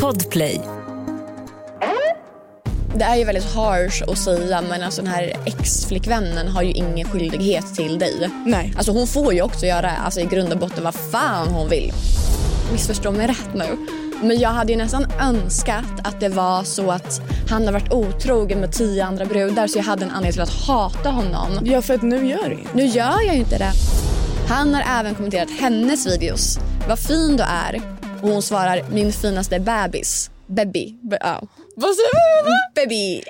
Podplay. Det är ju väldigt harsh att säga men alltså den här ex-flickvännen har ju ingen skyldighet till dig. Nej. Alltså hon får ju också göra alltså i grund och botten vad fan hon vill. Missförstå mig rätt nu. Men jag hade ju nästan önskat att det var så att han har varit otrogen med tio andra brudar så jag hade en anledning till att hata honom. Ja, för att nu gör det Nu gör jag ju inte det. Han har även kommenterat hennes videos. Vad fin du är. Och hon svarar min finaste bebis. Baby. Be- ja. Vad säger du? Baby.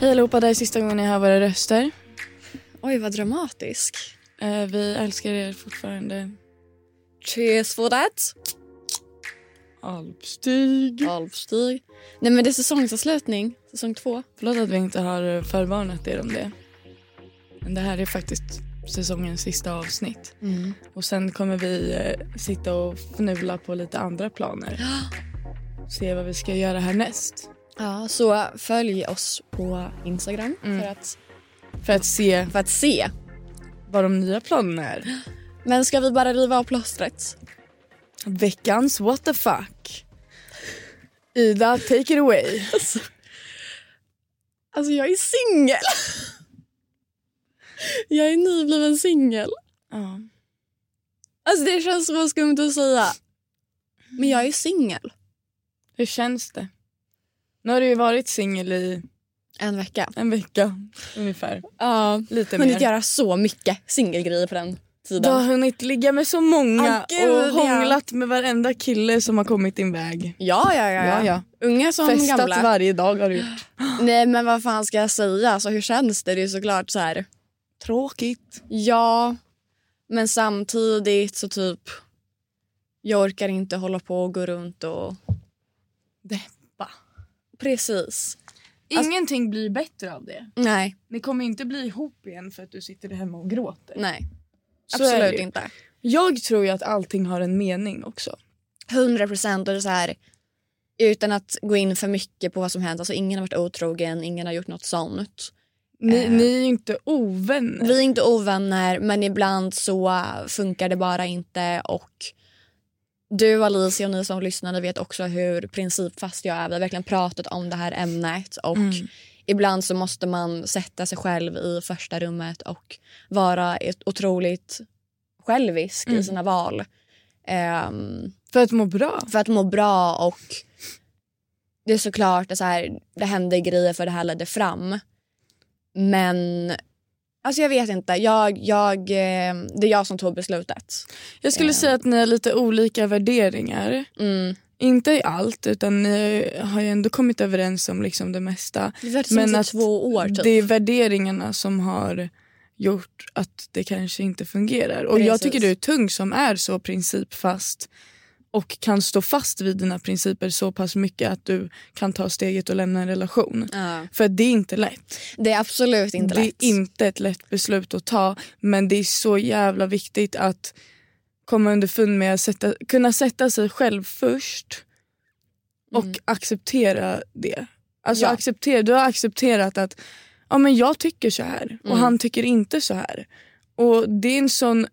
Hej allihopa, det här är sista gången ni hör våra röster. Oj, vad dramatisk. Eh, vi älskar er fortfarande. Cheers for that. Alpstig. Alpstig. Nej men det är säsongsavslutning. Säsong två. Förlåt att vi inte har förvarnat er om det. Men det här är faktiskt säsongens sista avsnitt. Och sen kommer vi eh, sitta och fnula på lite andra planer. Se vad vi ska göra härnäst. Ja, så följ oss på Instagram för, att, För att se för att se. vad de nya planerna är. Men ska vi bara riva av plåstret? Veckans what the fuck. Ida, take it away. Alltså jag är singel. jag är nybliven singel. Ja. Alltså det känns så skumt att säga. Men jag är singel. Hur känns det? Nu har du ju varit singel i En vecka. en vecka ungefär. Ja. Lite Hunnit mer. göra så mycket singelgrejer på den Du har tiden. hunnit ligga med så många gud, och ja. hånglat med varenda kille som har kommit din väg. Ja, ja, ja. Ja, ja. Unga som Festat gamla. varje dag har du gjort. Nej men vad fan ska jag säga? Alltså, hur känns det? Det är såklart så här. Tråkigt. Ja, men samtidigt så typ. Jag orkar inte hålla på och gå runt och... Deppa. Precis. Ingenting blir bättre av det. Nej, Ni kommer inte bli ihop igen för att du sitter hemma och gråter. nej. Absolut inte. Jag tror ju att allting har en mening också. 100 procent. Och det är så här, utan att gå in för mycket på vad som hänt. Alltså, ingen har varit otrogen, ingen har gjort något sånt. Ni, Eh. ni är ju inte ovänner. Vi är inte ovänner, men ibland så funkar det bara inte. Och Du Alicia och ni som lyssnar ni vet också hur principfast jag är. Vi har verkligen pratat om det här ämnet. Och Mm. Ibland så måste man sätta sig själv i första rummet och vara otroligt självisk Mm. i sina val. Ehm, För att må bra. för att må bra och det är såklart så här, det hände grejer för det här ledde fram. Men alltså jag vet inte. Jag, jag, eh, det är jag som tog beslutet. Jag skulle Eh. säga att ni har lite olika värderingar. Mm. Inte i allt utan ni har ju ändå kommit överens om liksom det mesta. Det Men att två år typ. Det är värderingarna som har gjort att det kanske inte fungerar. Och jag Precis. tycker du är tung som är så principfast och kan stå fast vid dina principer så pass mycket att du kan ta steget och lämna en relation. Ja. För det är inte lätt. Det är absolut inte det är lätt. inte ett lätt beslut att ta men det är så jävla viktigt att komma underfund med att sätta, kunna sätta sig själv först och Mm. acceptera det. Alltså Ja. acceptera, du har accepterat att ja, men jag tycker så här och Mm. han tycker inte så här. Och Det är en sån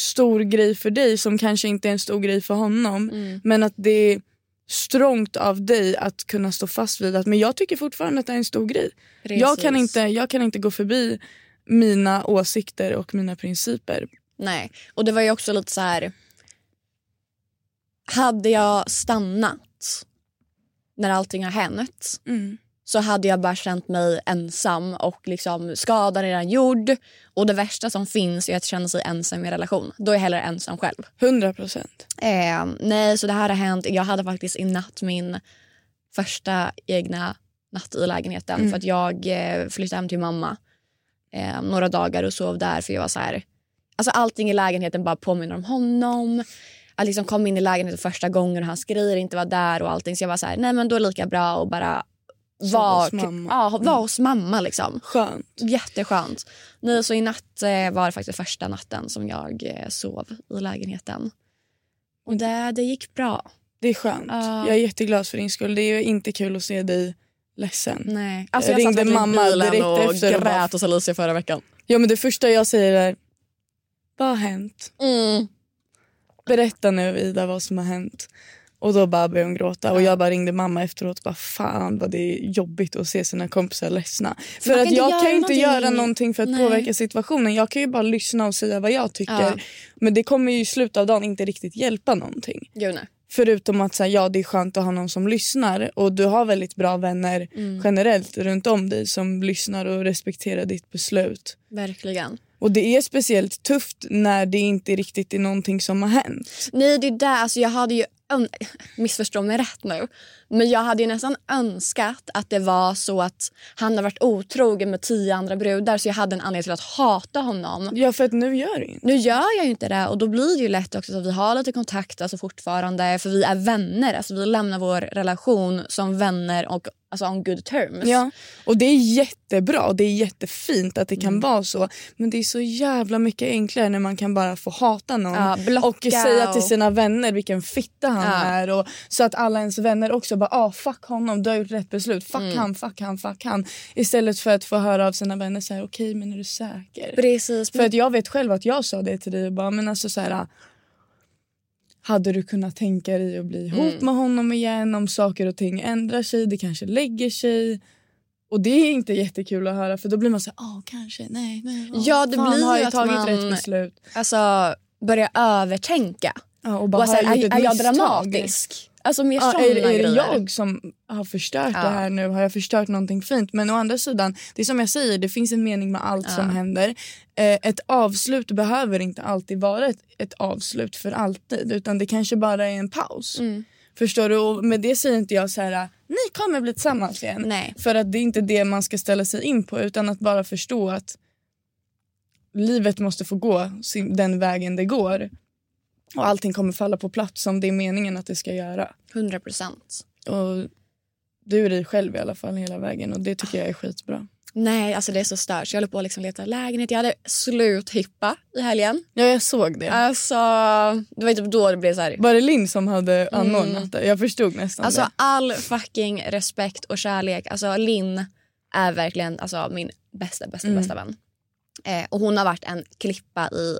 stor grej för dig som kanske inte är en stor grej för honom. Mm. Men att det är strångt av dig att kunna stå fast vid att men jag tycker fortfarande att det är en stor grej. Jag kan, inte, jag kan inte gå förbi mina åsikter och mina principer. Nej, och det var ju också lite så här. Hade jag stannat när allting har hänt så hade jag bara känt mig ensam och liksom skadan redan gjord. Och det värsta som finns är att känna sig ensam i en relation. Då är jag hellre ensam själv. 100 procent. Eh, nej, så det här har hänt. Jag hade faktiskt i natt min första egna natt i lägenheten Mm. för att jag eh, flyttade hem till mamma eh, några dagar och sov där för jag var så här. Alltså allting i lägenheten bara påminner om honom. Att liksom komma in i lägenheten första gången och hans grejer inte var där och allting så jag var så här, nej men då är det lika bra att bara vara hos mamma. ja, vara hos mamma liksom. Skönt. Jätteskönt. Nej, så i natt eh, var det faktiskt första natten som jag eh, sov i lägenheten. Och det, det gick bra. Det är skönt. Ja. Jag är jätteglad för din skull. Det är inte kul att se dig ledsen. Nej. Jag Alltså, jag, ringde verkligen i mamma direkt och efter och grät hos Alicia förra veckan. Ja men det första jag säger är vad har hänt? Mm. Berätta nu Ida vad som har hänt. Och då bara började hon gråta och jag bara ringde mamma efteråt och bara fan vad det är jobbigt att se sina kompisar ledsna. För att jag kan ju inte göra någonting för att Nej. påverka situationen. Jag kan ju bara lyssna och säga vad jag tycker. Ja. Men det kommer ju i slutet av dagen inte riktigt hjälpa någonting. Nej. Förutom att säga ja det är skönt att ha någon som lyssnar och du har väldigt bra vänner Mm. generellt runt om dig som lyssnar och respekterar ditt beslut. Verkligen. Och det är speciellt tufft när det inte riktigt är någonting som har hänt. Nej det är där, alltså jag hade ju, missförstå mig rätt nu, men jag hade ju nästan önskat att det var så att han har varit otrogen med tio andra brudar så jag hade en anledning till att hata honom. Ja för att nu gör det inte. Nu gör jag ju inte det och då blir det ju lätt också att vi har lite kontakt alltså fortfarande för vi är vänner. Alltså vi lämnar vår relation som vänner och alltså on good terms. Ja. Och det är jättebra och det är jättefint att det kan Mm. vara så. Men det är så jävla mycket enklare när man kan bara få hata någon. Ja, och säga till och- sina vänner vilken fitta han Ja. är. Och, så att alla ens vänner också bara ah, fuck honom, du har gjort rätt beslut. Fuck Mm. han, fuck han, fuck han. Istället för att få höra av sina vänner så här, okej men är du säker? Precis. För att jag vet själv att jag sa det till dig och bara men alltså så här. Hade du kunnat tänka dig att bli ihop Mm. med honom igen om saker och ting ändrar sig, det kanske lägger sig. Och det är inte jättekul att höra för då blir man så här, ah kanske, nej, nej. ah, Ja, det fan, blir har jag att tagit man- rätt beslut? alltså börja övertänka. Ja, och Och bara, så här, har jag är, är jag dramatisk? Alltså mer Ja, är, är det jag som har förstört Ja. det här nu? Har jag förstört någonting fint? Men å andra sidan, det är som jag säger, det finns en mening med allt Ja. som händer. Eh, ett avslut behöver inte alltid vara ett, ett avslut för alltid. Utan det kanske bara är en paus. Mm. Förstår du? Och med det säger inte jag så här, ni kommer bli tillsammans igen. Nej. För att det är inte det man ska ställa sig in på utan att bara förstå att livet måste få gå den vägen det går. Och allting kommer falla på plats som det är meningen att det ska göra. 100 procent. Och du är dig själv i alla fall hela vägen och det tycker jag är skitbra. Nej, alltså det är så stört. Jag håller på att liksom leta lägenhet. Jag hade sluthippa i helgen. Ja, jag såg det. Alltså, det var typ då det blev så här. Var det Linn som hade anordnat det? Jag förstod nästan Alltså det. all fucking respekt och kärlek. Alltså Linn är verkligen alltså, min bästa, bästa, Mm. bästa vän. Eh, och hon har varit en klippa i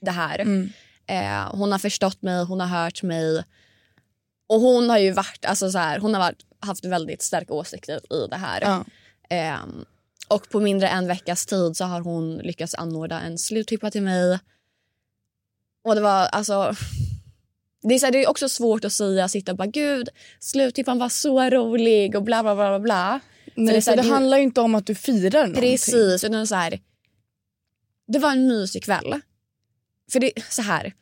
det här. Mm. Eh, hon har förstått mig, hon har hört mig. Och hon har ju varit, alltså så här, hon har varit, haft väldigt starka åsikter i det här. Ja. Ehm, och på mindre än en veckas tid så har hon lyckats anordna en sluthippa till mig. Och det var alltså... Det är, så här, det är också svårt att säga, sitta och bara gud, sluthippan var så rolig och bla bla bla bla bla. Nej, det så här, det det- handlar ju inte om att du firar någonting. Precis, utan så här, det var en mysig kväll. För det så här,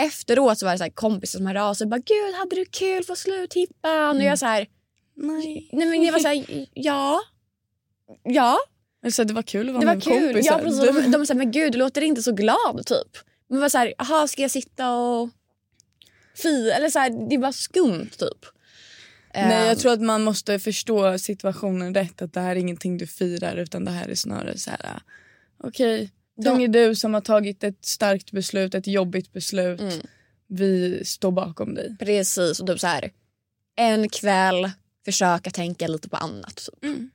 efteråt så var det så här kompisar som hörde av sig och bara gud hade du kul på sluthippan? Och jag så här, Nej. nej men jag var så här, ja. Ja, Alltså, det var kul att vara det med var kul. kompisar. Ja, precis. De, de sa men gud du låter inte så glad typ. Men var så här, jaha ska jag sitta och fi eller så här, det var skumt typ. Nej, Ehm, jag tror att man måste förstå situationen rätt. Att det här är ingenting du firar utan det här är snarare så här. Okej, tung är du som har tagit ett starkt beslut, ett jobbigt beslut. Mm. Vi står bakom dig. Precis, och typ så här en kväll försöka tänka lite på annat. Typ. Mm.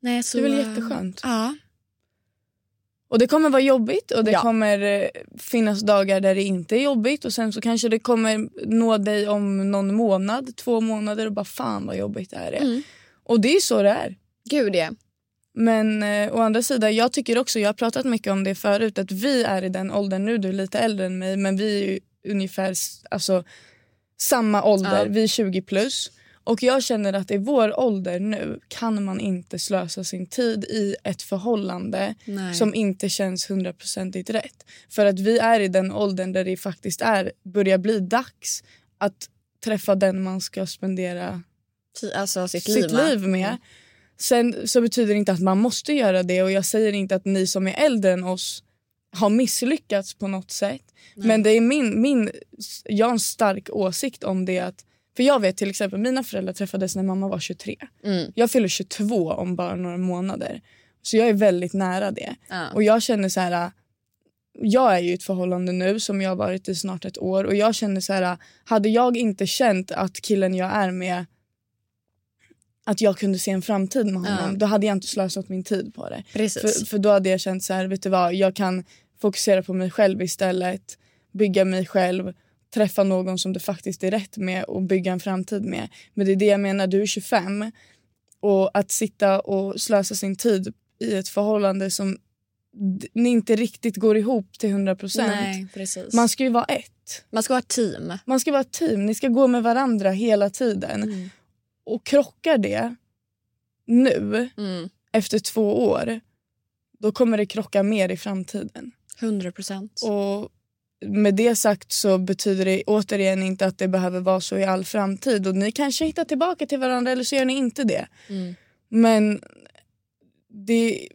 Nej, så, Det är väl jätteskönt. Ja. Och det kommer vara jobbigt och det Ja. kommer eh, finnas dagar där det inte är jobbigt och sen så kanske det kommer nå dig om någon månad, två månader och bara fan vad jobbigt det här är. Mm. Och det är så det är. Gud ja. Men eh, å andra sidan, jag tycker också, jag har pratat mycket om det förut, att vi är i den åldern nu, du är lite äldre än mig, men vi är ju ungefär alltså, samma ålder, Ja. vi är 20 plus. Och jag känner att i vår ålder nu kan man inte slösa sin tid i ett förhållande Nej. som inte känns hundraprocentigt rätt. För att vi är i den åldern där det faktiskt är, börjar bli dags att träffa den man ska spendera alltså sitt, sitt liv med. liv med. Sen så betyder det inte att man måste göra det och jag säger inte att ni som är äldre än oss har misslyckats på något sätt. Men det är min, min, jag har en stark åsikt om det att för jag vet till exempel mina föräldrar träffades när mamma var 23. Mm. Jag fyller 22 om bara några månader. Så jag är väldigt nära det. Ja. Och jag känner så här jag är ju i ett förhållande nu som jag har varit i snart ett år och jag känner så här, hade jag inte känt att killen jag är med att jag kunde se en framtid med honom, Ja. då hade jag inte slösat min tid på det. Precis. För, för då hade jag känt så här, vet du vad, jag kan fokusera på mig själv istället, bygga mig själv, träffa någon som det faktiskt är rätt med och bygga en framtid med. Men det är det jag menar, du är 25 och att sitta och slösa sin tid i ett förhållande som ni inte riktigt går ihop till 100 procent. Man ska ju vara ett. Man ska vara ett team. Man ska vara ett team. Ni ska gå med varandra hela tiden. Mm. Och krockar det nu, Mm. efter två år, då kommer det krocka mer i framtiden. 100 procent. Och med det sagt så betyder det återigen inte att det behöver vara så i all framtid. Och ni kanske hittar tillbaka till varandra eller så gör ni inte det. Mm. Men det,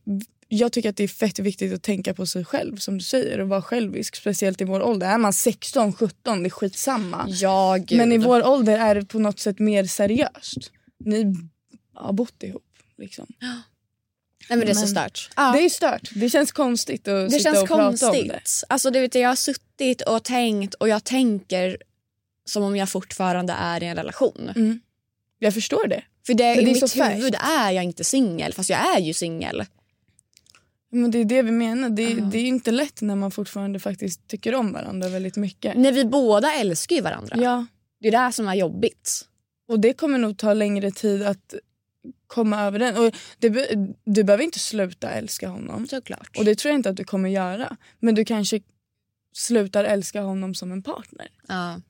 jag tycker att det är fett viktigt att tänka på sig själv som du säger och vara självisk. Speciellt i vår ålder. Är man 16, 17, det är skitsamma. Ja, gud. Men i vår ålder är det på något sätt mer seriöst. Ni har bott ihop. Liksom. Nej, men det är så stört. Ja. Det är stört. Det känns konstigt att Det sitta känns och prata om det. konstigt. Alltså, du vet, jag har suttit och tänkt och jag tänker som om jag fortfarande är i en relation. Mm. Jag förstår det. För det, Men i det mitt huvud är jag inte singel, fast jag är ju singel. Men det är det vi menar. Det, Ja. det är inte lätt när man fortfarande faktiskt tycker om varandra väldigt mycket. När vi båda älskar ju varandra. Ja, Det är det som är jobbigt. och det kommer nog ta längre tid att komma över den. Och det, du behöver inte sluta älska honom. Såklart. Och det tror jag inte att du kommer göra. Men du kanske slutar älska honom som en partner. ja.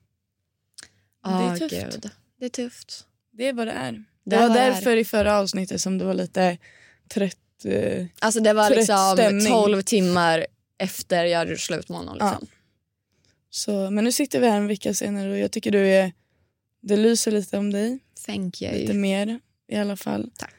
Det är Ja, tufft. Gud. Det är tufft. Det är vad det är. Det, Det var det är. därför i förra avsnittet som det var lite trött. Eh, Alltså det var liksom stämning. 12 timmar efter jag gjorde slut med honom. Liksom. så, men nu sitter vi här en vecka senare och jag tycker du är... Det lyser lite om dig. Thank you. Lite mer i alla fall. Tack.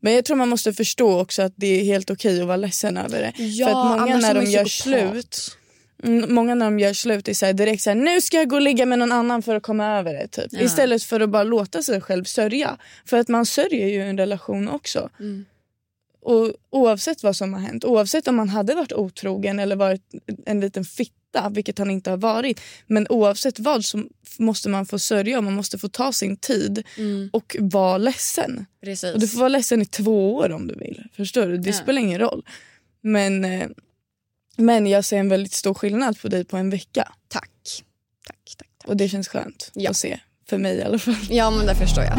Men jag tror man måste förstå också att det är helt okej att vara ledsen över det. Ja, För att många när de gör slut Mm, Många när de gör slut är så här direkt så här, nu ska jag gå och ligga med någon annan för att komma över det. Typ. Ja. Istället för att bara låta sig själv sörja. För att man sörjer ju en relation också. Mm. Och oavsett vad som har hänt, oavsett om man hade varit otrogen eller varit en liten fitta, vilket han inte har varit. Men oavsett vad så måste man få sörja och man måste få ta sin tid Mm. och vara ledsen. Precis. Och du får vara ledsen i två år om du vill. Förstår du? Det Ja. spelar ingen roll. Men, eh, men jag ser en väldigt stor skillnad på dig på en vecka. Tack. Tack, tack, tack. Och det känns skönt Ja. att se. För mig i alla fall. Ja, men det förstår jag.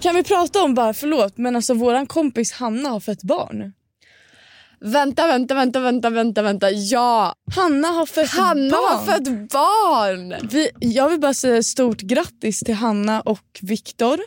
Kan vi prata om bara, förlåt, men alltså våran kompis Hanna har fött barn. Vänta, vänta, vänta, vänta, vänta, vänta. Ja, Hanna har fött Hanna barn. har fött barn! Vi, jag vill bara säga stort grattis till Hanna och Viktor.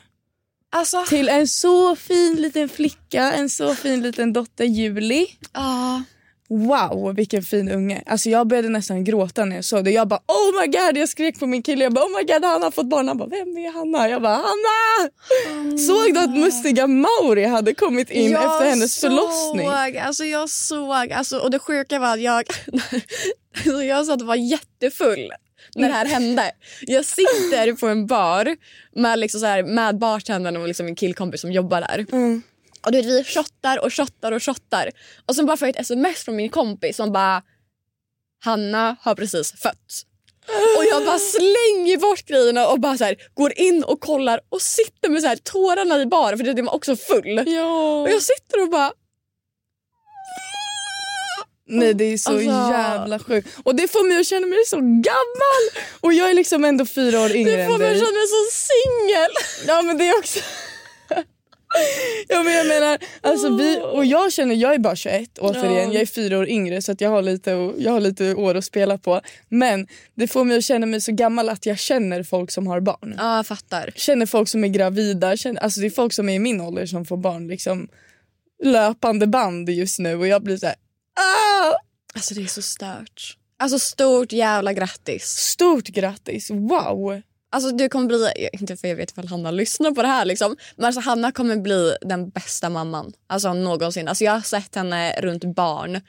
Alltså, Till en så fin liten flicka, en så fin liten dotter Julie. ja. Wow, vilken fin unge. Alltså jag började nästan gråta när jag såg det. Jag bara oh my god, jag skrek på min kille. Jag bara oh my god, Hanna har fått barn. Han bara vem är Hanna? Jag bara Hanna! Såg du att mustiga Mauri hade kommit in Jag efter hennes förlossning? Såg, alltså jag såg, alltså, och det sjuka var att jag, alltså jag satt och var jättefull när det här hände. Jag sitter på en bar med, liksom så här, med bartendern och liksom en killkompis som jobbar där. Mm. Och du vet, vi shottar och shottar och shottar. Och sen bara får jag ett sms från min kompis som bara Hanna har precis fötts. Och jag bara slänger bort grejerna och bara så här, går in och kollar och sitter med så här tårarna i baren för det var också full. Ja. Och jag sitter och bara... Nej det är så Alltså- jävla sjukt. Och det får mig att känna mig så gammal. Och jag är liksom ändå fyra år yngre Det får än mig att dig. känna mig så singel. Ja men det är också... Ja, men jag menar, alltså vi, och jag känner, jag är bara 21 återigen, Ja. jag är fyra år yngre så att jag, har lite, jag har lite år att spela på. Men det får mig att känna mig så gammal att jag känner folk som har barn. Ja, jag fattar. Känner folk som är gravida, känner, alltså det är folk som är i min ålder som får barn liksom löpande band just nu och jag blir så här. Ah! Alltså det är så stört. Alltså stort jävla grattis. Stort grattis, wow! Alltså du kommer bli, inte för jag vet ifall Hanna lyssnar på det här liksom, men alltså Hanna kommer bli den bästa mamman alltså någonsin. Alltså jag har sett henne runt barn.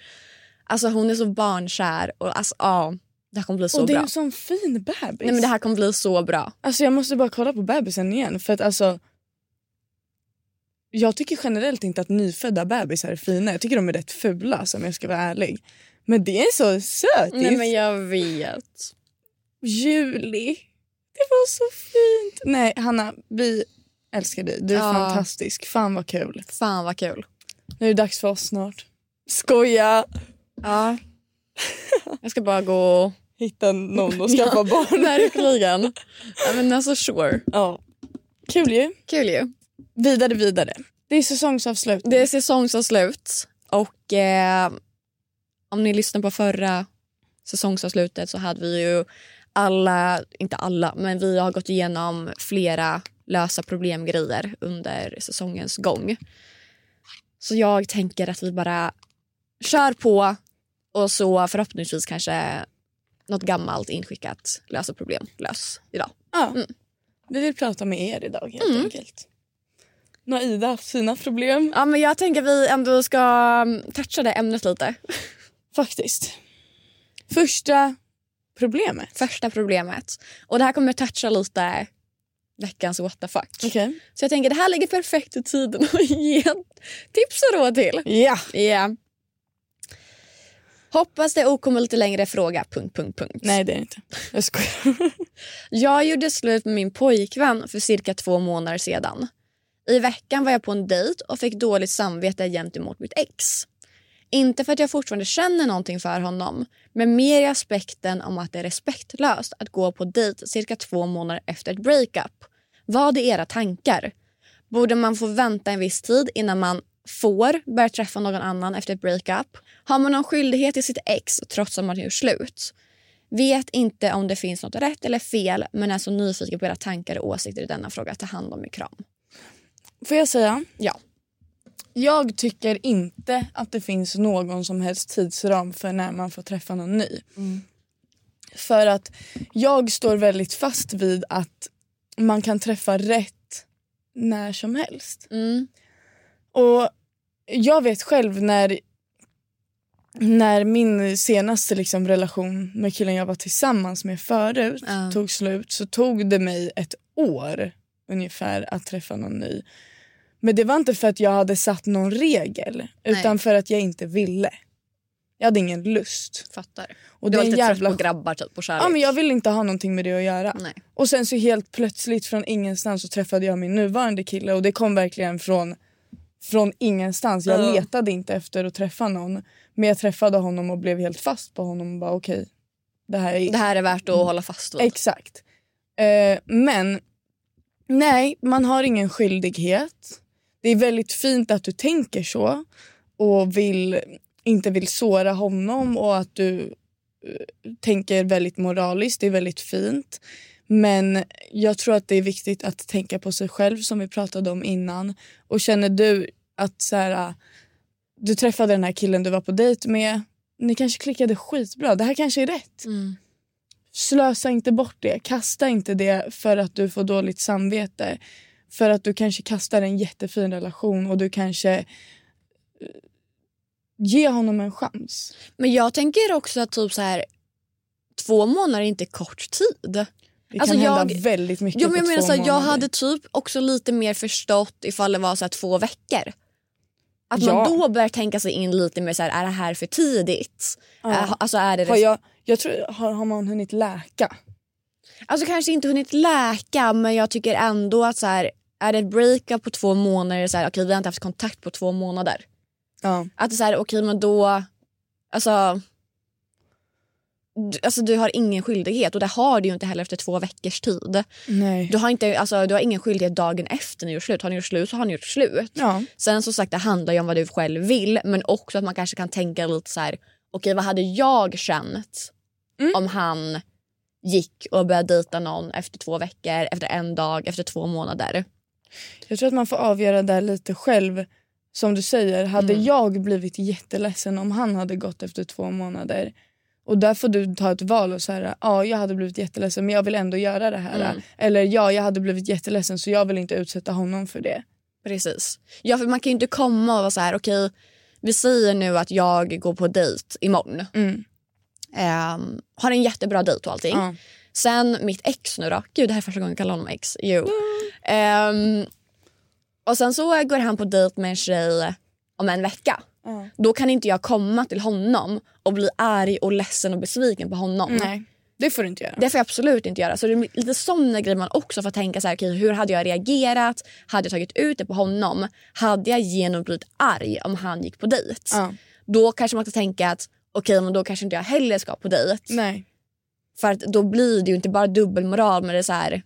Alltså hon är så barnkär och alltså ja, det här kommer bli så och det är bra. en sån fin bebis. Nej men det här kommer bli så bra. Alltså jag måste bara kolla på bebisen igen för att alltså jag tycker generellt inte att nyfödda bebisar är fina. Jag tycker de är rätt fula om jag ska vara ärlig. Men det är så söt. Nej men jag vet. Juli. Det var så fint. Nej Hanna, vi älskar dig. Du är Ja. fantastisk. Fan vad kul. Fan vad kul. Nu är det dags för oss snart. Skoja! Ja. Jag ska bara gå Hitta någon och skaffa barn. Verkligen. Ja, men alltså sure. Ja. Kul ju. Kul ju. Vidare, vidare. Det är säsongsavslut. Det är säsongsavslut och eh, om ni lyssnar på förra säsongsavslutet så hade vi ju alla, inte alla, men vi har gått igenom flera lösa problemgrejer under säsongens gång. Så jag tänker att vi bara kör på och så förhoppningsvis kanske något gammalt inskickat lösa problem lös idag. Ja. Vi vill prata med er idag helt Mm. enkelt. Nu har Ida haft sina problem. Ja, men jag tänker att vi ändå ska mm, toucha det ämnet lite. Faktiskt. Första problemet. Första problemet. Och det här kommer toucha lite veckans what the fuck. Okej. Så jag tänker det här ligger perfekt i tiden att ge tips och råd till. Ja. Ja. Hoppas det är OK med lite längre fråga. Punkt, punkt, punkt. Nej det är det inte. Jag skojar. Jag gjorde slut med min pojkvän för cirka två månader sedan. I veckan var jag på en dejt och fick dåligt samvete gentemot mitt ex. Inte för att jag fortfarande känner någonting för honom men mer i aspekten om att det är respektlöst att gå på dejt cirka två månader efter ett breakup. Vad är era tankar? Borde man få vänta en viss tid innan man får börja träffa någon annan efter ett breakup? Har man någon skyldighet till sitt ex trots att man gjort slut? Vet inte om det finns något rätt eller fel men är så nyfiken på era tankar och åsikter i denna fråga. Ta hand om er kram. Får jag säga? Ja. Jag tycker inte att det finns någon som helst tidsram för när man får träffa någon ny. För att jag står väldigt fast vid att man kan träffa rätt när som helst. Mm. Och jag vet själv när, när min senaste liksom relation med killen jag var tillsammans med förut Ja. tog slut så tog det mig ett år ungefär att träffa någon ny. Men det var inte för att jag hade satt någon regel utan för att jag inte ville. Jag hade ingen lust. Fattar. Och Du var lite jävla... trött på grabbar typ, på kärlek. Ja, men jag ville inte ha någonting med det att göra. Nej. Och sen så helt plötsligt från ingenstans så träffade jag min nuvarande kille och det kom verkligen från, från ingenstans. Jag Ja. letade inte efter att träffa någon men jag träffade honom och blev helt fast på honom och bara okej. det här är... Det här är värt att hålla fast vid. Exakt. Eh, men nej, man har ingen skyldighet. Det är väldigt fint att du tänker så och vill, inte vill såra honom och att du eh, tänker väldigt moraliskt. Det är väldigt fint. Men jag tror att det är viktigt att tänka på sig själv som vi pratade om innan. Och känner du att så här, du träffade den här killen du var på dejt med. Ni kanske klickade skitbra. Det här kanske är rätt. Mm. Slösa inte bort det. Kasta inte det för att du får dåligt samvete. För att du kanske kastar en jättefin relation och du kanske eh, ge honom en chans. Men jag tänker också att typ så här, två månader är inte kort tid. Det Alltså, kan hända jag- väldigt mycket Jo, men på jag, menar, två så här, jag hade typ också lite mer förstått ifall det var så här, två veckor. Att man Ja. då börjar tänka sig in lite mer så här, är det här för tidigt? Ja. Alltså, är det Har, jag, jag tror, har, har man hunnit läka? Alltså kanske inte hunnit läka men jag tycker ändå att så här, är det ett breakup på två månader, så här, okej vi har inte haft kontakt på två månader. Ja. Att det är så här, okej men då, alltså du- Alltså, du har ingen skyldighet och det har du ju inte heller efter två veckors tid. Nej. Du har, inte, alltså, du har ingen skyldighet dagen efter ni gjort slut. Har ni gjort slut så har ni gjort slut. Ja. Sen som sagt det handlar ju om vad du själv vill men också att man kanske kan tänka lite så här. okej vad hade jag känt Mm. om han gick och började dejta någon efter två veckor, efter en dag, efter två månader. Jag tror att man får avgöra där lite själv. Som du säger, hade Mm. jag blivit jätteledsen om han hade gått efter två månader och där får du ta ett val och säga ja jag hade blivit jätteledsen men jag vill ändå göra det här. Mm. Eller ja jag hade blivit jätteledsen så jag vill inte utsätta honom för det. Precis. Ja, för man kan ju inte komma och vara så här, okej vi säger nu att jag går på dejt imorgon. Mm. Ehm, har en jättebra dejt och allting. Ja. Sen mitt ex nu då. Gud det här är första gången jag kallar honom ex. Jo. Ehm, och sen så går han på dejt med en tjej om en vecka. Ja. Då kan inte jag komma till honom och bli arg och ledsen och besviken på honom. Nej det får du inte göra. Det får jag absolut inte göra. Så det är lite sådana grejer man också får tänka så här, okej, hur hade jag reagerat? Hade jag tagit ut det på honom? Hade jag genom blivit arg om han gick på dejt? Ja. Då kanske man ska tänka att okej men då kanske inte jag heller ska på dejt. Nej. För att då blir det ju inte bara dubbelmoral men det är så här,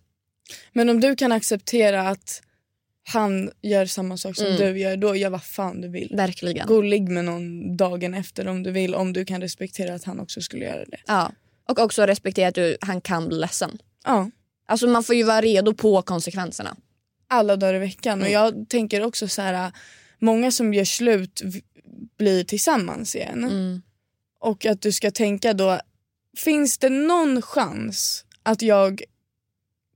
Men om du kan acceptera att han gör samma sak som Mm. du gör då gör vad fan du vill. verkligen. Gå och ligg med någon dagen efter om du vill om du kan respektera att han också skulle göra det. Ja. Och också respektera att du, han kan bli ledsen. Ja. Alltså man får ju vara redo på konsekvenserna. alla dagar i veckan. Och jag tänker också så här, många som gör slut blir tillsammans igen. Mm. Och att du ska tänka då, finns det någon chans att jag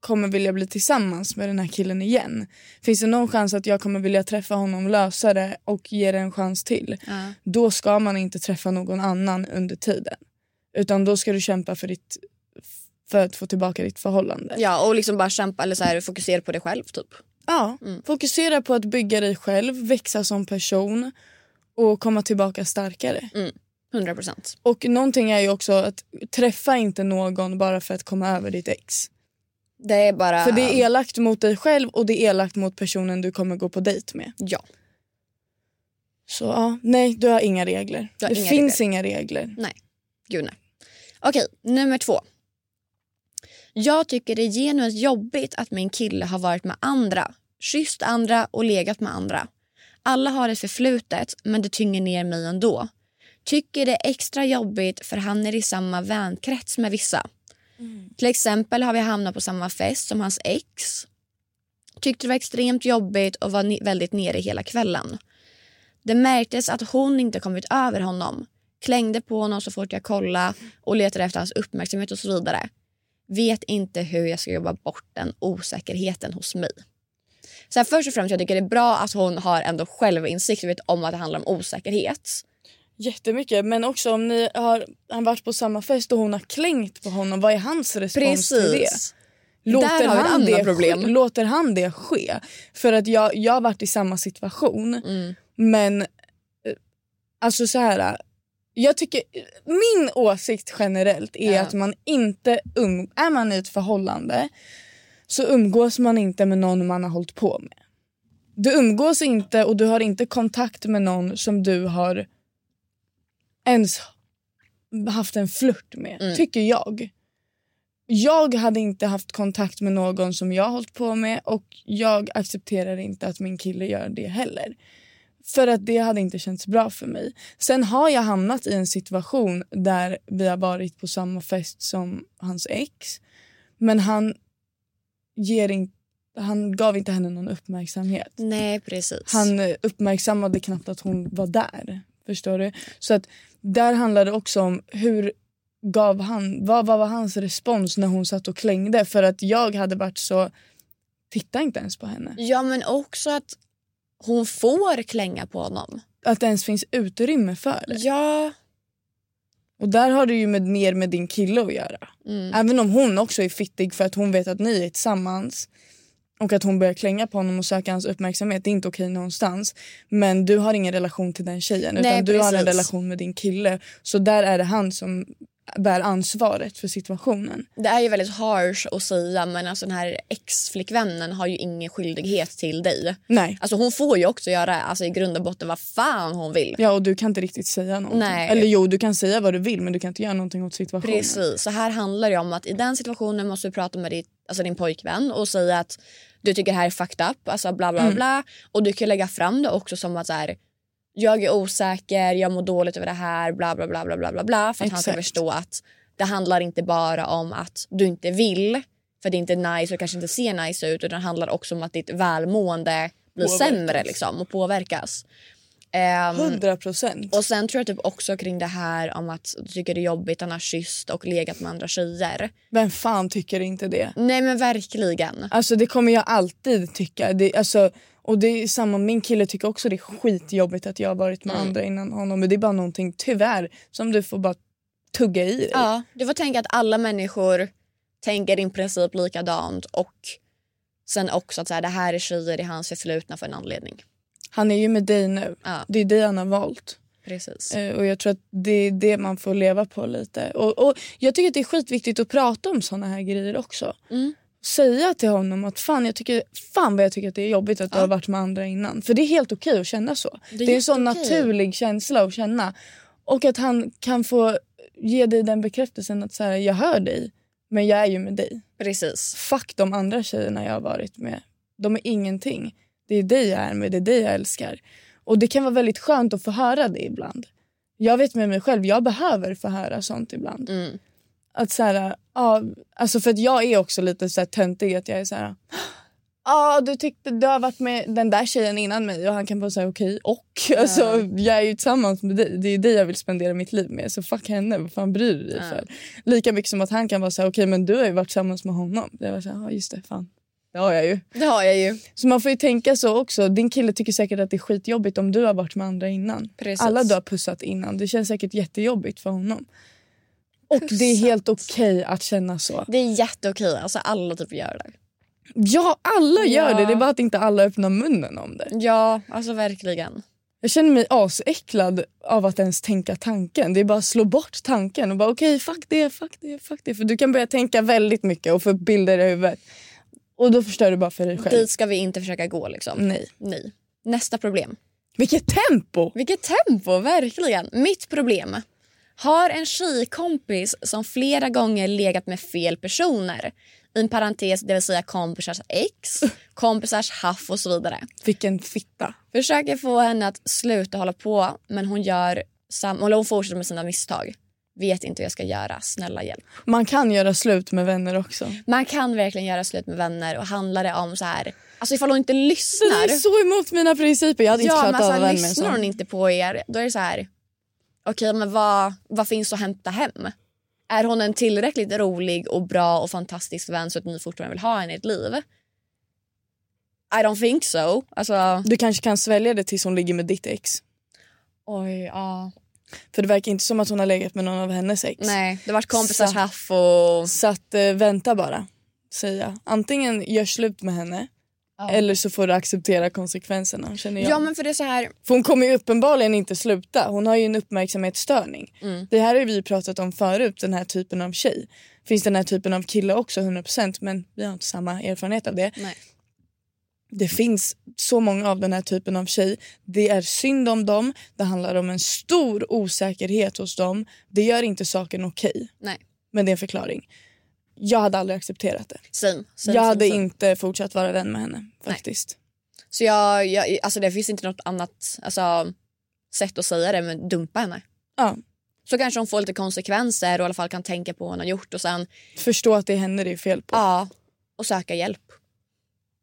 kommer vilja bli tillsammans med den här killen igen? Finns det någon chans att jag kommer vilja träffa honom, lösa det och ge det en chans till? Ja. Då ska man inte träffa någon annan under tiden. Utan då ska du kämpa för, ditt, för att få tillbaka ditt förhållande. ja och liksom bara kämpa eller så här, fokusera på dig själv typ. Ja, fokusera på att bygga dig själv, växa som person och komma tillbaka starkare. 100 procent. Och någonting är ju också att träffa inte någon bara för att komma över ditt ex. Det är bara... För det är elakt mot dig själv och det är elakt mot personen du kommer gå på dejt med. Ja. Så ja, nej du har inga regler. Har det inga finns inga regler. Nej, gud nej. Okej, nummer två. Jag tycker det är genuint jobbigt att min kille har varit med andra, kysst andra och legat med andra. Alla har ett förflutet, men det tynger ner mig ändå. Tycker det är extra jobbigt för han är i samma vänkrets med vissa. Mm. Till exempel har vi hamnat på samma fest som hans ex. Tyckte det var extremt jobbigt och var väldigt nere hela kvällen. Det märktes att hon inte kommit över honom. Klängde på honom så fort jag kollade och letade efter hans uppmärksamhet och så vidare. Vet inte hur jag ska jobba bort den osäkerheten hos mig. Så här, först och främst jag tycker det är bra att hon har ändå självinsikt och vet om att det handlar om osäkerhet. Jättemycket. Men också om ni har han varit på samma fest och hon har klängt på honom. Vad är hans respons till det? Precis. Låter han, det problem. Låter han det ske? För att jag, jag har varit i samma situation. Mm. Men eh, alltså så här. Jag tycker, min åsikt generellt är Ja. att man inte um, är man i ett förhållande så umgås man inte med någon man har hållit på med. Du umgås inte och du har inte kontakt med någon som du har ens haft en flört med, Mm. tycker jag. Jag hade inte haft kontakt med någon som jag hållit på med och jag accepterar inte att min kille gör det heller. För att det hade inte känts bra för mig. Sen har jag hamnat i en situation där vi har varit på samma fest som hans ex. Men han, ger in, han gav inte henne någon uppmärksamhet. Nej, precis. Han uppmärksammade knappt att hon var där. Förstår du? Så att där handlar det också om hur gav han, vad, vad var hans respons när hon satt och klängde? För att jag hade varit så, titta inte ens på henne. Ja, men också att hon får klänga på honom. Att det ens finns utrymme för det. Ja. Och där har det ju med, mer med din kille att göra. Mm. Även om hon också är fittig för att hon vet att ni är tillsammans och att hon börjar klänga på honom och söka hans uppmärksamhet. Det är inte okej någonstans. Men du har ingen relation till den tjejen utan Nej, du har en relation med din kille. Så där är det han som bär ansvaret för situationen. Det är ju väldigt harsh att säga men alltså den här ex-flickvännen har ju ingen skyldighet till dig. Nej. Alltså hon får ju också göra alltså, i grund och botten vad fan hon vill. Ja och du kan inte riktigt säga någonting. Nej. Eller jo du kan säga vad du vill men du kan inte göra någonting åt situationen. Precis, så här handlar det om att i den situationen måste du prata med ditt, alltså din pojkvän och säga att du tycker det här är fucked up, alltså bla bla bla. Och du kan lägga fram det också som att så här, jag är osäker, jag mår dåligt över det här, bla bla bla bla bla bla, bla för att han ska Exakt. förstå att det handlar inte bara om att du inte vill för det är inte nice och kanske inte ser nice ut utan det handlar också om att ditt välmående blir Påverkas. sämre liksom, och påverkas. Ehm, 100 procent. och sen tror jag typ också kring det här om att du tycker det är jobbigt att han har kysst och legat med andra tjejer. Vem fan tycker inte det? Nej men verkligen. Alltså det kommer jag alltid tycka. Det, alltså, och det är samma, min kille tycker också det är skitjobbigt att jag har varit med andra innan honom. Men det är bara någonting tyvärr som du får bara tugga i dig. Ja, du får tänka att alla människor tänker i princip likadant och sen också att så här, det här är tjejer i hans förflutna för en anledning. Han är ju med dig nu. Ja. Det är det han har valt. Precis. Eh, Och jag tror att det är det man får leva på lite. Och, och jag tycker att det är skitviktigt att prata om såna här grejer också. Mm. Säga till honom att fan, jag tycker, fan vad jag tycker att det är jobbigt att du har varit med andra innan. För det är helt okej att känna så. Det är, en sån naturlig känsla att känna. Och att han kan få ge dig den bekräftelsen att så här, jag hör dig men jag är ju med dig. Precis. Fuck de andra tjejerna jag har varit med. De är ingenting. Det är dig jag är med, det är dig jag älskar. Och det kan vara väldigt skönt att få höra det ibland. Jag vet med mig själv, jag behöver få höra sånt ibland. Mm. Att så här, ja, alltså för att jag är också lite så här töntig att jag är så här. Ja, du tyckte du har varit med den där tjejen innan mig och han kan bara säga okej och. Alltså, jag är ju tillsammans med dig. Det är dig jag vill spendera mitt liv med. Så fuck henne, vad fan bryr du dig för? Lika mycket som att han kan vara säga okej men du har ju varit tillsammans med honom. Jag var så här, ja just det, fan. Det har jag ju. Det har jag ju. Så man får ju tänka så också. Din kille tycker säkert att det är skitjobbigt om du har varit med andra innan. Precis. Alla du har pussat innan. Det känns säkert jättejobbigt för honom. Och det är helt okej att känna så. Det är jätteokej. Alltså alla typ gör det. Ja, alla gör Ja. det. Det är bara att inte alla öppnar munnen om det. Ja, alltså verkligen. Jag känner mig asäcklad av att ens tänka tanken. Det är bara att slå bort tanken och bara okej, fuck det, fuck det, fuck det. För du kan börja tänka väldigt mycket och få bilder i huvudet. Och då förstör du bara för dig själv. Dit ska vi inte försöka gå liksom. Nej. Nej. Nästa problem. Vilket tempo! Vilket tempo, verkligen. Mitt problem. Har en tjejkompis som flera gånger legat med fel personer. I en parentes, det vill säga kompisars ex, kompisars haff och så vidare. Vilken fitta. Försöker få henne att sluta hålla på men hon gör sam- hon fortsätter med sina misstag. Vet inte hur jag ska göra, snälla hjälp. Man kan göra slut med vänner också. Man kan verkligen göra slut med vänner och handlar det om så här, alltså ifall hon inte Det lyssnar. är så emot mina principer. Jag hade inte Ja, men klarat av alltså, med en lyssnar hon inte på er, då är det så här... Okej, men vad, vad finns att hämta hem? Är hon en tillräckligt rolig och bra och fantastisk vän så att ni fortfarande vill ha henne i ett liv? I don't think so. Alltså, Du kanske kan svälja det tills hon ligger med ditt ex. oj, ja. För det verkar inte som att hon har legat med någon av hennes ex. Nej, det vart kompisars Så. haff och... Så att eh, vänta bara. Säga. Antingen gör slut med henne eller så får du acceptera konsekvenserna känner jag. Ja, men för det är så här... För hon kommer ju uppenbarligen inte sluta. Hon har ju en uppmärksamhetsstörning. Mm. Det här har vi ju pratat om förut, den här typen av tjej. Finns den här typen av kille också 100% men vi har inte samma erfarenhet av det. Nej. Det finns så många av den här typen av tjej. Det är synd om dem. Det handlar om en stor osäkerhet hos dem. Det gör inte saken okej. Nej. Men det är en förklaring. Jag hade aldrig accepterat det. Same, same, jag hade same, inte fortsatt vara vän med henne faktiskt. Så jag, jag, alltså det finns inte något annat alltså, sätt att säga det men dumpa henne. Ja. Så kanske hon får lite konsekvenser och i alla fall kan tänka på vad hon har gjort och sen Förstå att det är henne det är fel på. ja, och söka hjälp.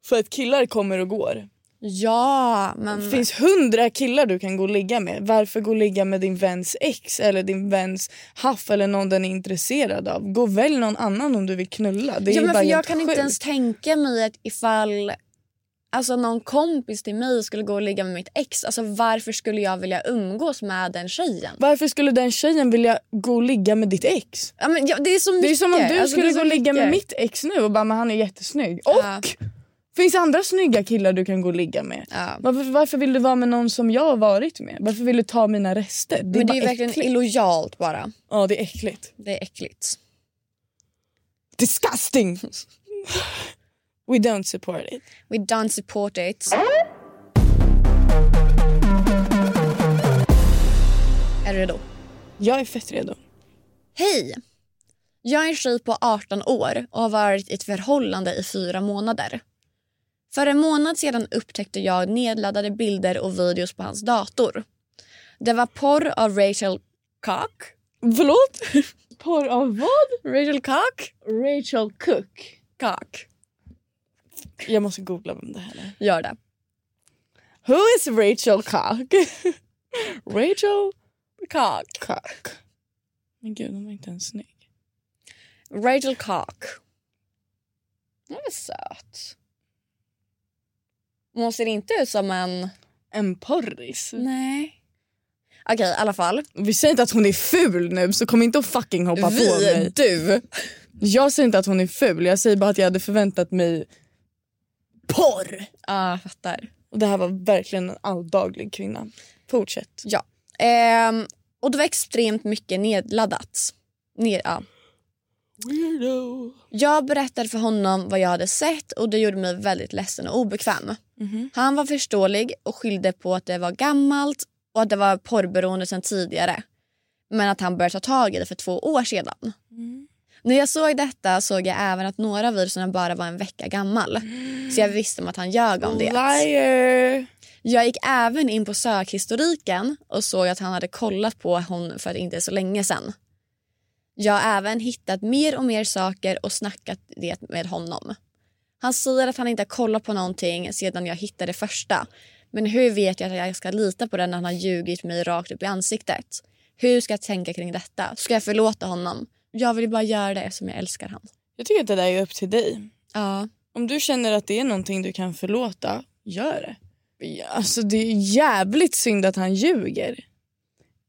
För att killar kommer och går. Ja, men... Det finns hundra killar du kan gå och ligga med. Varför gå och ligga med din väns ex eller din väns haff eller någon den är intresserad av? Gå välj någon annan om du vill knulla. Det är ja, men för jag kan inte sjukt. ens tänka mig att ifall alltså, någon kompis till mig skulle gå och ligga med mitt ex. Alltså, varför skulle jag vilja umgås med den tjejen? Varför skulle den tjejen vilja gå och ligga med ditt ex? Ja, men, ja, det är så mycket. Det är som om du Alltså, skulle gå och ligga med mitt ex nu och bara men han är jättesnygg. Och Ja. Finns andra snygga killar du kan gå och ligga med? Ja. Varför, varför vill du vara med någon som jag har varit med? Varför vill du ta mina rester? Det är Men det är verkligen äckligt. illojalt bara. Ja det är äckligt. Det är äckligt. Disgusting! We don't support it. We don't support it. Är du redo? Jag är fett redo. Hej! Jag är en tjej på 18 år och har varit i ett förhållande i fyra månader. För en månad sedan upptäckte jag nedladdade bilder och videos på hans dator. Det var porr av Rachel Cock. Förlåt? Porr av vad? Rachel Cock? Rachel Cook. Cock. Jag måste googla vem det här är. Gör det. Who is Rachel Cock? Rachel Cock. Cock. Men gud, hon var inte ens snygg. Rachel Cock. Hon är söt. Hon ser inte ut som en... En porris. Nej. Okej, i alla fall. Vi säger inte att hon är ful nu så kom inte och fucking hoppa på mig. du. Jag säger inte att hon är ful, jag säger bara att jag hade förväntat mig porr. Ja, jag fattar. Och det här var verkligen en alldaglig kvinna. Fortsätt. Ja. Ehm, och det var extremt mycket nedladdat. Ned, ja. Weirdo. Jag berättade för honom vad jag hade sett och det gjorde mig väldigt ledsen och obekväm. Han var förståelig och skyllde på att det var gammalt och att det var porrberoende sedan tidigare. Men att han började ta tag i det för två år sedan. När jag såg detta såg jag även att några av videorna bara var en vecka gammal. Så jag visste om att han ljög om det. Liar. Jag gick även in på sökhistoriken och såg att han hade kollat på hon för inte så länge sedan. Jag har även hittat mer och mer saker och snackat det med honom. Han säger att han inte har kollat på någonting sedan jag hittade det första. Men hur vet jag att jag ska lita på den när han har ljugit mig rakt upp i ansiktet? Hur ska jag tänka kring detta? Ska jag förlåta honom? Jag vill bara göra det som jag älskar han. Jag tycker att det där är upp till dig. Ja. Om du känner att det är någonting du kan förlåta, gör det. Alltså det är jävligt synd att han ljuger.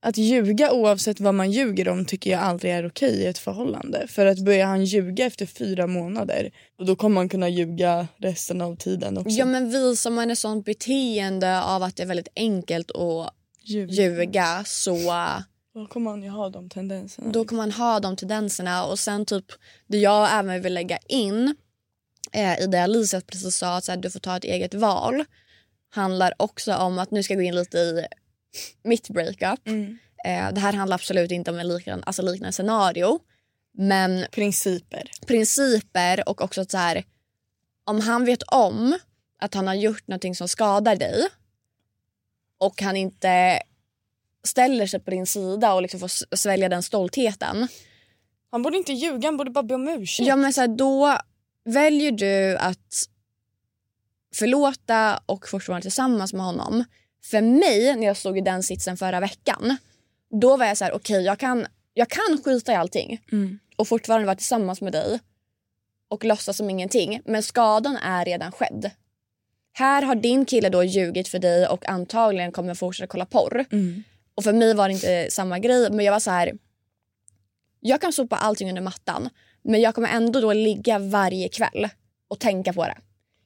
Att ljuga oavsett vad man ljuger om tycker jag aldrig är okej i ett förhållande. För att börjar han ljuga efter fyra månader och då kommer man kunna ljuga resten av tiden också. ja men visar man ett sånt beteende av att det är väldigt enkelt att Ljuga. ljuga så Då kommer han ju ha de tendenserna. då kan man ha de tendenserna och sen typ det jag även vill lägga in eh, i det Alicia precis sa att så här, du får ta ett eget val handlar också om att nu ska jag gå in lite i mitt breakup. Mm. Eh, det här handlar absolut inte om en liknande, alltså liknande scenario men Principer. principer och också att så här, om han vet om att han har gjort någonting som skadar dig och han inte ställer sig på din sida och liksom får svälja den stoltheten. Han borde inte ljuga, han borde bara be om ursäkt. Ja, men så här, då väljer du att förlåta och fortfarande tillsammans med honom. För mig, när jag stod i den sitsen förra veckan, då var jag så här, okej jag, kan, jag kan skita i allting Mm. och fortfarande vara tillsammans med dig och låtsas som ingenting. Men skadan är redan skedd. Här har din kille då ljugit för dig och antagligen kommer fortsätta kolla porr. Mm. Och för mig var det inte samma grej. Men jag var så här. Jag kan sopa allting under mattan. Men jag kommer ändå då ligga varje kväll och tänka på det.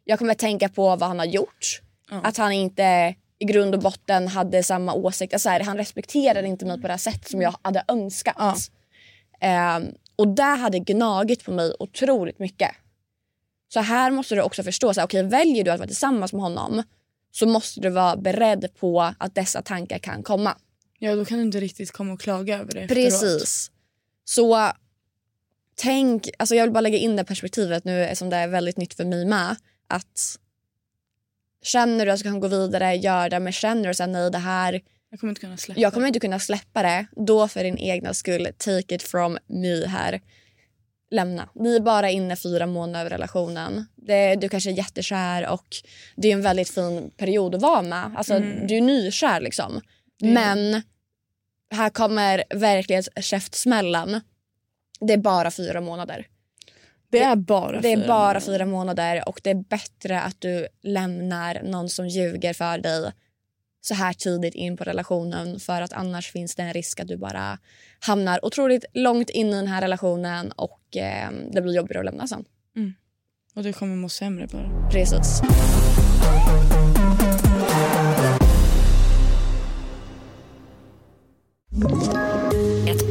Jag kommer tänka på vad han har gjort. Ja. Att han inte i grund och botten hade samma åsikt. Alltså här, han respekterade inte mig på det sättet som jag hade önskat. Ja. Ehm, och det hade gnagit på mig otroligt mycket. Så här måste du också förstå, så här, okej, väljer du att vara tillsammans med honom så måste du vara beredd på att dessa tankar kan komma. Ja, då kan du inte riktigt komma och klaga över det efteråt. Precis. Så tänk, alltså jag vill bara lägga in det perspektivet nu eftersom det är väldigt nytt för mig med. Att känner du att du kan gå vidare, gör det. Men känner du att nej det här, Jag kommer inte kunna släppa jag kommer inte kunna släppa det. Då för din egna skull, take it from me här. Lämna. Ni är bara inne fyra månader i relationen. Det, du kanske är jättekär och det är en väldigt fin period att vara med. Alltså, Du är nykär liksom. Men här kommer verklighetskäftsmällan. Det är bara fyra månader. Det är bara Det är fyra bara månader. fyra månader och det är bättre att du lämnar någon som ljuger för dig så här tidigt in på relationen för att annars finns det en risk att du bara hamnar otroligt långt in i den här relationen och eh, det blir jobbigare att lämna sen. Och du kommer må sämre bara. Precis.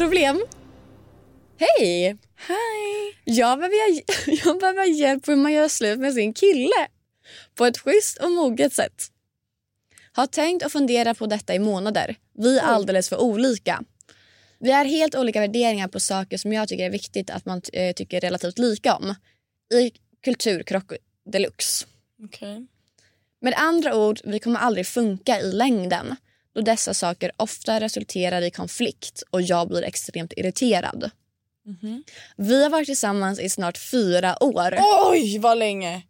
Problem. Hej! Hej! Jag behöver, jag behöver hjälp hur man gör slut med sin kille på ett schysst och moget sätt. Har tänkt och funderat på detta i månader. Vi är alldeles för olika. Vi har helt olika värderingar på saker som jag tycker är viktigt att man eh, tycker relativt lika om. I kulturkrock deluxe. Okej. Med andra ord, vi kommer aldrig funka i längden då dessa saker ofta resulterar i konflikt och jag blir extremt irriterad. Vi har varit tillsammans i snart fyra år Oj, vad länge!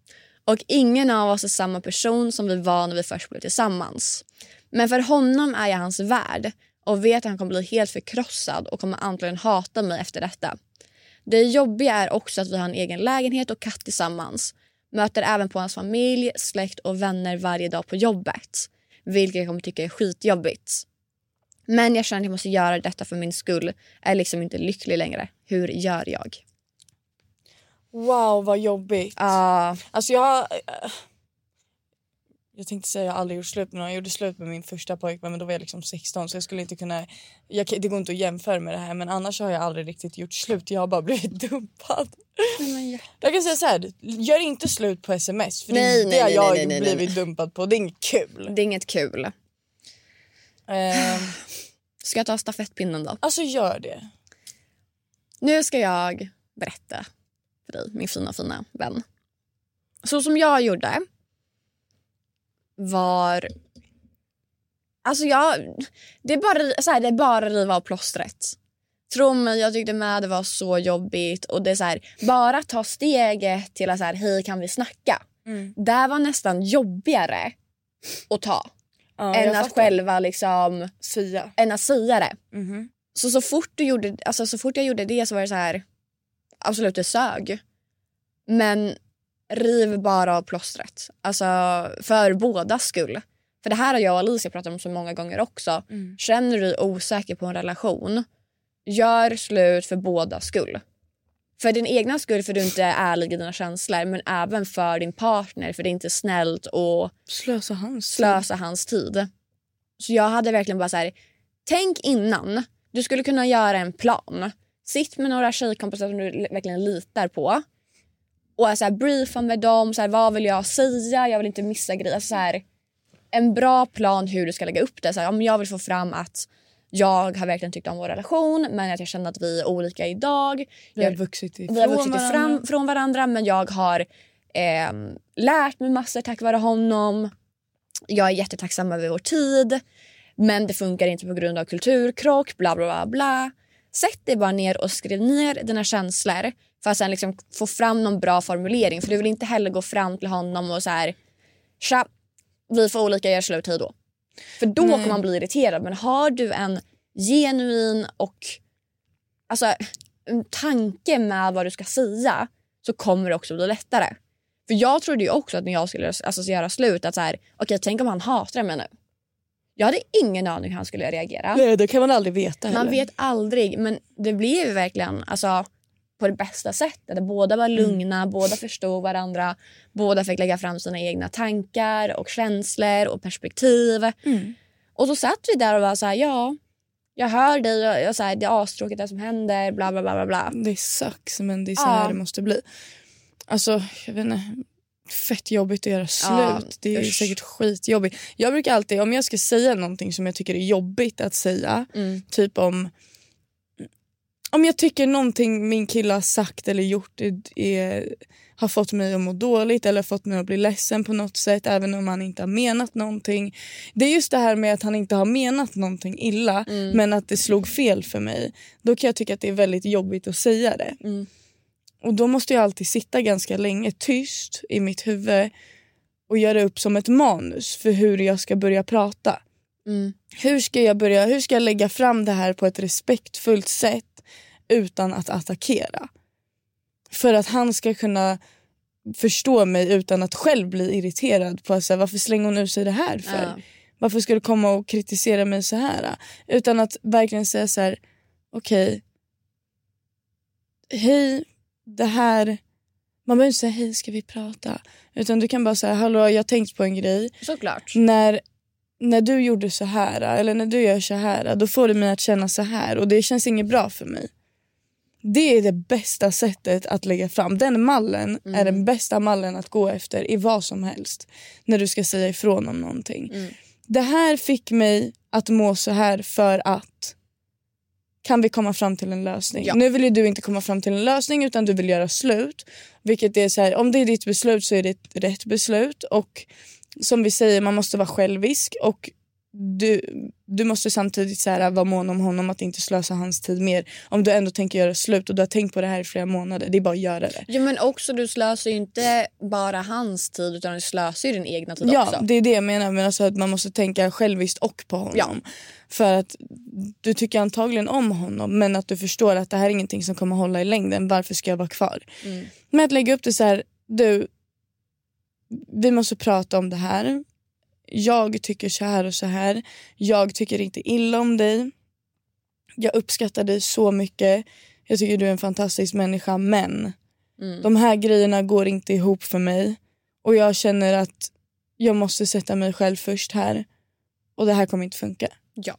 och ingen av oss är samma person som vi var när vi först blev tillsammans. Men för honom är jag hans värd och vet att han kommer bli helt förkrossad och kommer antagligen hata mig efter detta. Det jobbiga är också att vi har en egen lägenhet och katt tillsammans. Möter även på hans familj, släkt och vänner varje dag på jobbet. Vilket jag kommer tycka är skitjobbigt. Men jag känner att jag måste göra detta för min skull. Är liksom inte lycklig längre. Hur gör jag? Wow, vad jobbigt. Ah, Alltså jag... Jag tänkte säga jag har aldrig gjort slut med någon. Jag gjorde slut med min första pojkvän men då var jag liksom 16 så jag skulle inte kunna... Jag, det går inte att jämföra med det här men annars har jag aldrig riktigt gjort slut. Jag har bara blivit dumpad. Jag kan säga så här, gör inte slut på sms för Nej, det nej, har nej, jag nej, nej, blivit dumpad på. Det är inget kul. det är inget kul. Ehm, Ska jag ta stafettpinnen då? alltså gör det. Nu ska jag berätta för dig, min fina, fina vän. Så som jag gjorde var... Alltså jag... Det är bara, så här, det är bara riva av plåstret. Tro mig, jag tyckte med det var så jobbigt. Och det är så här, Bara ta steget till att så här, hej kan vi snacka. Det var nästan jobbigare att ta Ja, än att fattar. själva liksom, Sia. än att säga det. Mhm. Så, så, fort du gjorde, alltså, så fort jag gjorde det så var det så här... Absolut, det sög. Men riv bara av plåstret. Alltså, för bådas skull. För det här har jag och Alicia pratat om så många gånger också. Känner du dig osäker på en relation, gör slut för bådas skull. För din egna skull för du inte är ärlig i dina känslor men även för din partner för det är inte snällt att Slösa hans slösa hans tid. Så jag hade verkligen bara så här, tänk innan. Du skulle kunna göra en plan. Sitt med några tjejkompisar som du verkligen litar på. Och så här, briefa med dem. Så här, vad vill jag säga? Jag vill inte missa grejer. Alltså, så här, en bra plan hur du ska lägga upp det. Så här, om jag vill få fram att jag har verkligen tyckt om vår relation men att jag känner att vi är olika idag. Vi har vuxit ifrån vi har vuxit varandra. fram från varandra men jag har ehm, lärt mig massor tack vare honom. Jag är jättetacksam över vår tid. Men det funkar inte på grund av kulturkrock, bla bla bla. bla. Sätt dig bara ner och skriv ner dina känslor för att sen liksom få fram någon bra formulering. För du vill inte heller gå fram till honom och så här... Tja, vi får olika, gör slut, då. För då kommer man bli irriterad. Men har du en genuin och alltså, en tanke med vad du ska säga så kommer det också bli lättare. För jag trodde ju också att när jag skulle alltså, göra slut att så här, okej tänk om han hatar mig nu. Jag hade ingen aning hur han skulle reagera. Nej, det kan man aldrig veta heller. Man vet aldrig men det blev ju verkligen alltså, på det bästa sättet. Båda var lugna, båda förstod varandra. Båda fick lägga fram sina egna tankar och känslor och perspektiv. Och så satt vi där och var så här, ja, jag hör dig och jag, så här, det är astråkigt det som händer, bla bla bla bla. bla. Det sucks men det är så Ja. här det måste bli. Alltså jag vet inte. Fett jobbigt att göra slut. Ja, det är usch. säkert skitjobbigt. Jag brukar alltid, om jag ska säga någonting som jag tycker är jobbigt att säga. Mm. Typ om om jag tycker någonting min kille har sagt eller gjort är, är, har fått mig att må dåligt eller fått mig att bli ledsen på något sätt även om han inte har menat någonting. Det är just det här med att han inte har menat någonting illa men att det slog fel för mig. Då kan jag tycka att det är väldigt jobbigt att säga det. Och då måste jag alltid sitta ganska länge tyst i mitt huvud och göra upp som ett manus för hur jag ska börja prata. Hur ska jag börja, hur ska jag lägga fram det här på ett respektfullt sätt utan att attackera? För att han ska kunna förstå mig utan att själv bli irriterad på att säga, varför slänger hon ur sig det här för? Ja. Varför ska du komma och kritisera mig så här? Utan att verkligen säga så här, okej, hej, det här, man behöver inte säga hej ska vi prata? Utan du kan bara säga, hallå jag har tänkt på en grej. Såklart. När, när du gjorde så här eller när du gör så här då får du mig att känna så här och det känns inget bra för mig. Det är det bästa sättet att lägga fram. Den mallen är den bästa mallen att gå efter i vad som helst. När du ska säga ifrån om någonting. Det här fick mig att må så här för att kan vi komma fram till en lösning? Ja. Nu vill ju du inte komma fram till en lösning utan du vill göra slut. Vilket är så här, om det är ditt beslut så är det ett rätt beslut. Och som vi säger, man måste vara självisk. Och du, du måste samtidigt så här, vara mån om honom att inte slösa hans tid mer. Om du ändå tänker göra slut och du har tänkt på det här i flera månader. Det är bara att göra det. Ja, men också du slösar ju inte bara hans tid utan du slösar ju din egna tid Ja, också. det är det jag menar. Men alltså att man måste tänka själviskt och på honom. Ja. För att du tycker antagligen om honom men att du förstår att det här är ingenting som kommer hålla i längden. Varför ska jag vara kvar? Mm. Men att lägga upp det så här, du, vi måste prata om det här. Jag tycker så här och så här. Jag tycker inte illa om dig. Jag uppskattar dig så mycket. Jag tycker du är en fantastisk människa men Mm. de här grejerna går inte ihop för mig. Och jag känner att jag måste sätta mig själv först här. Och det här kommer inte funka. Ja.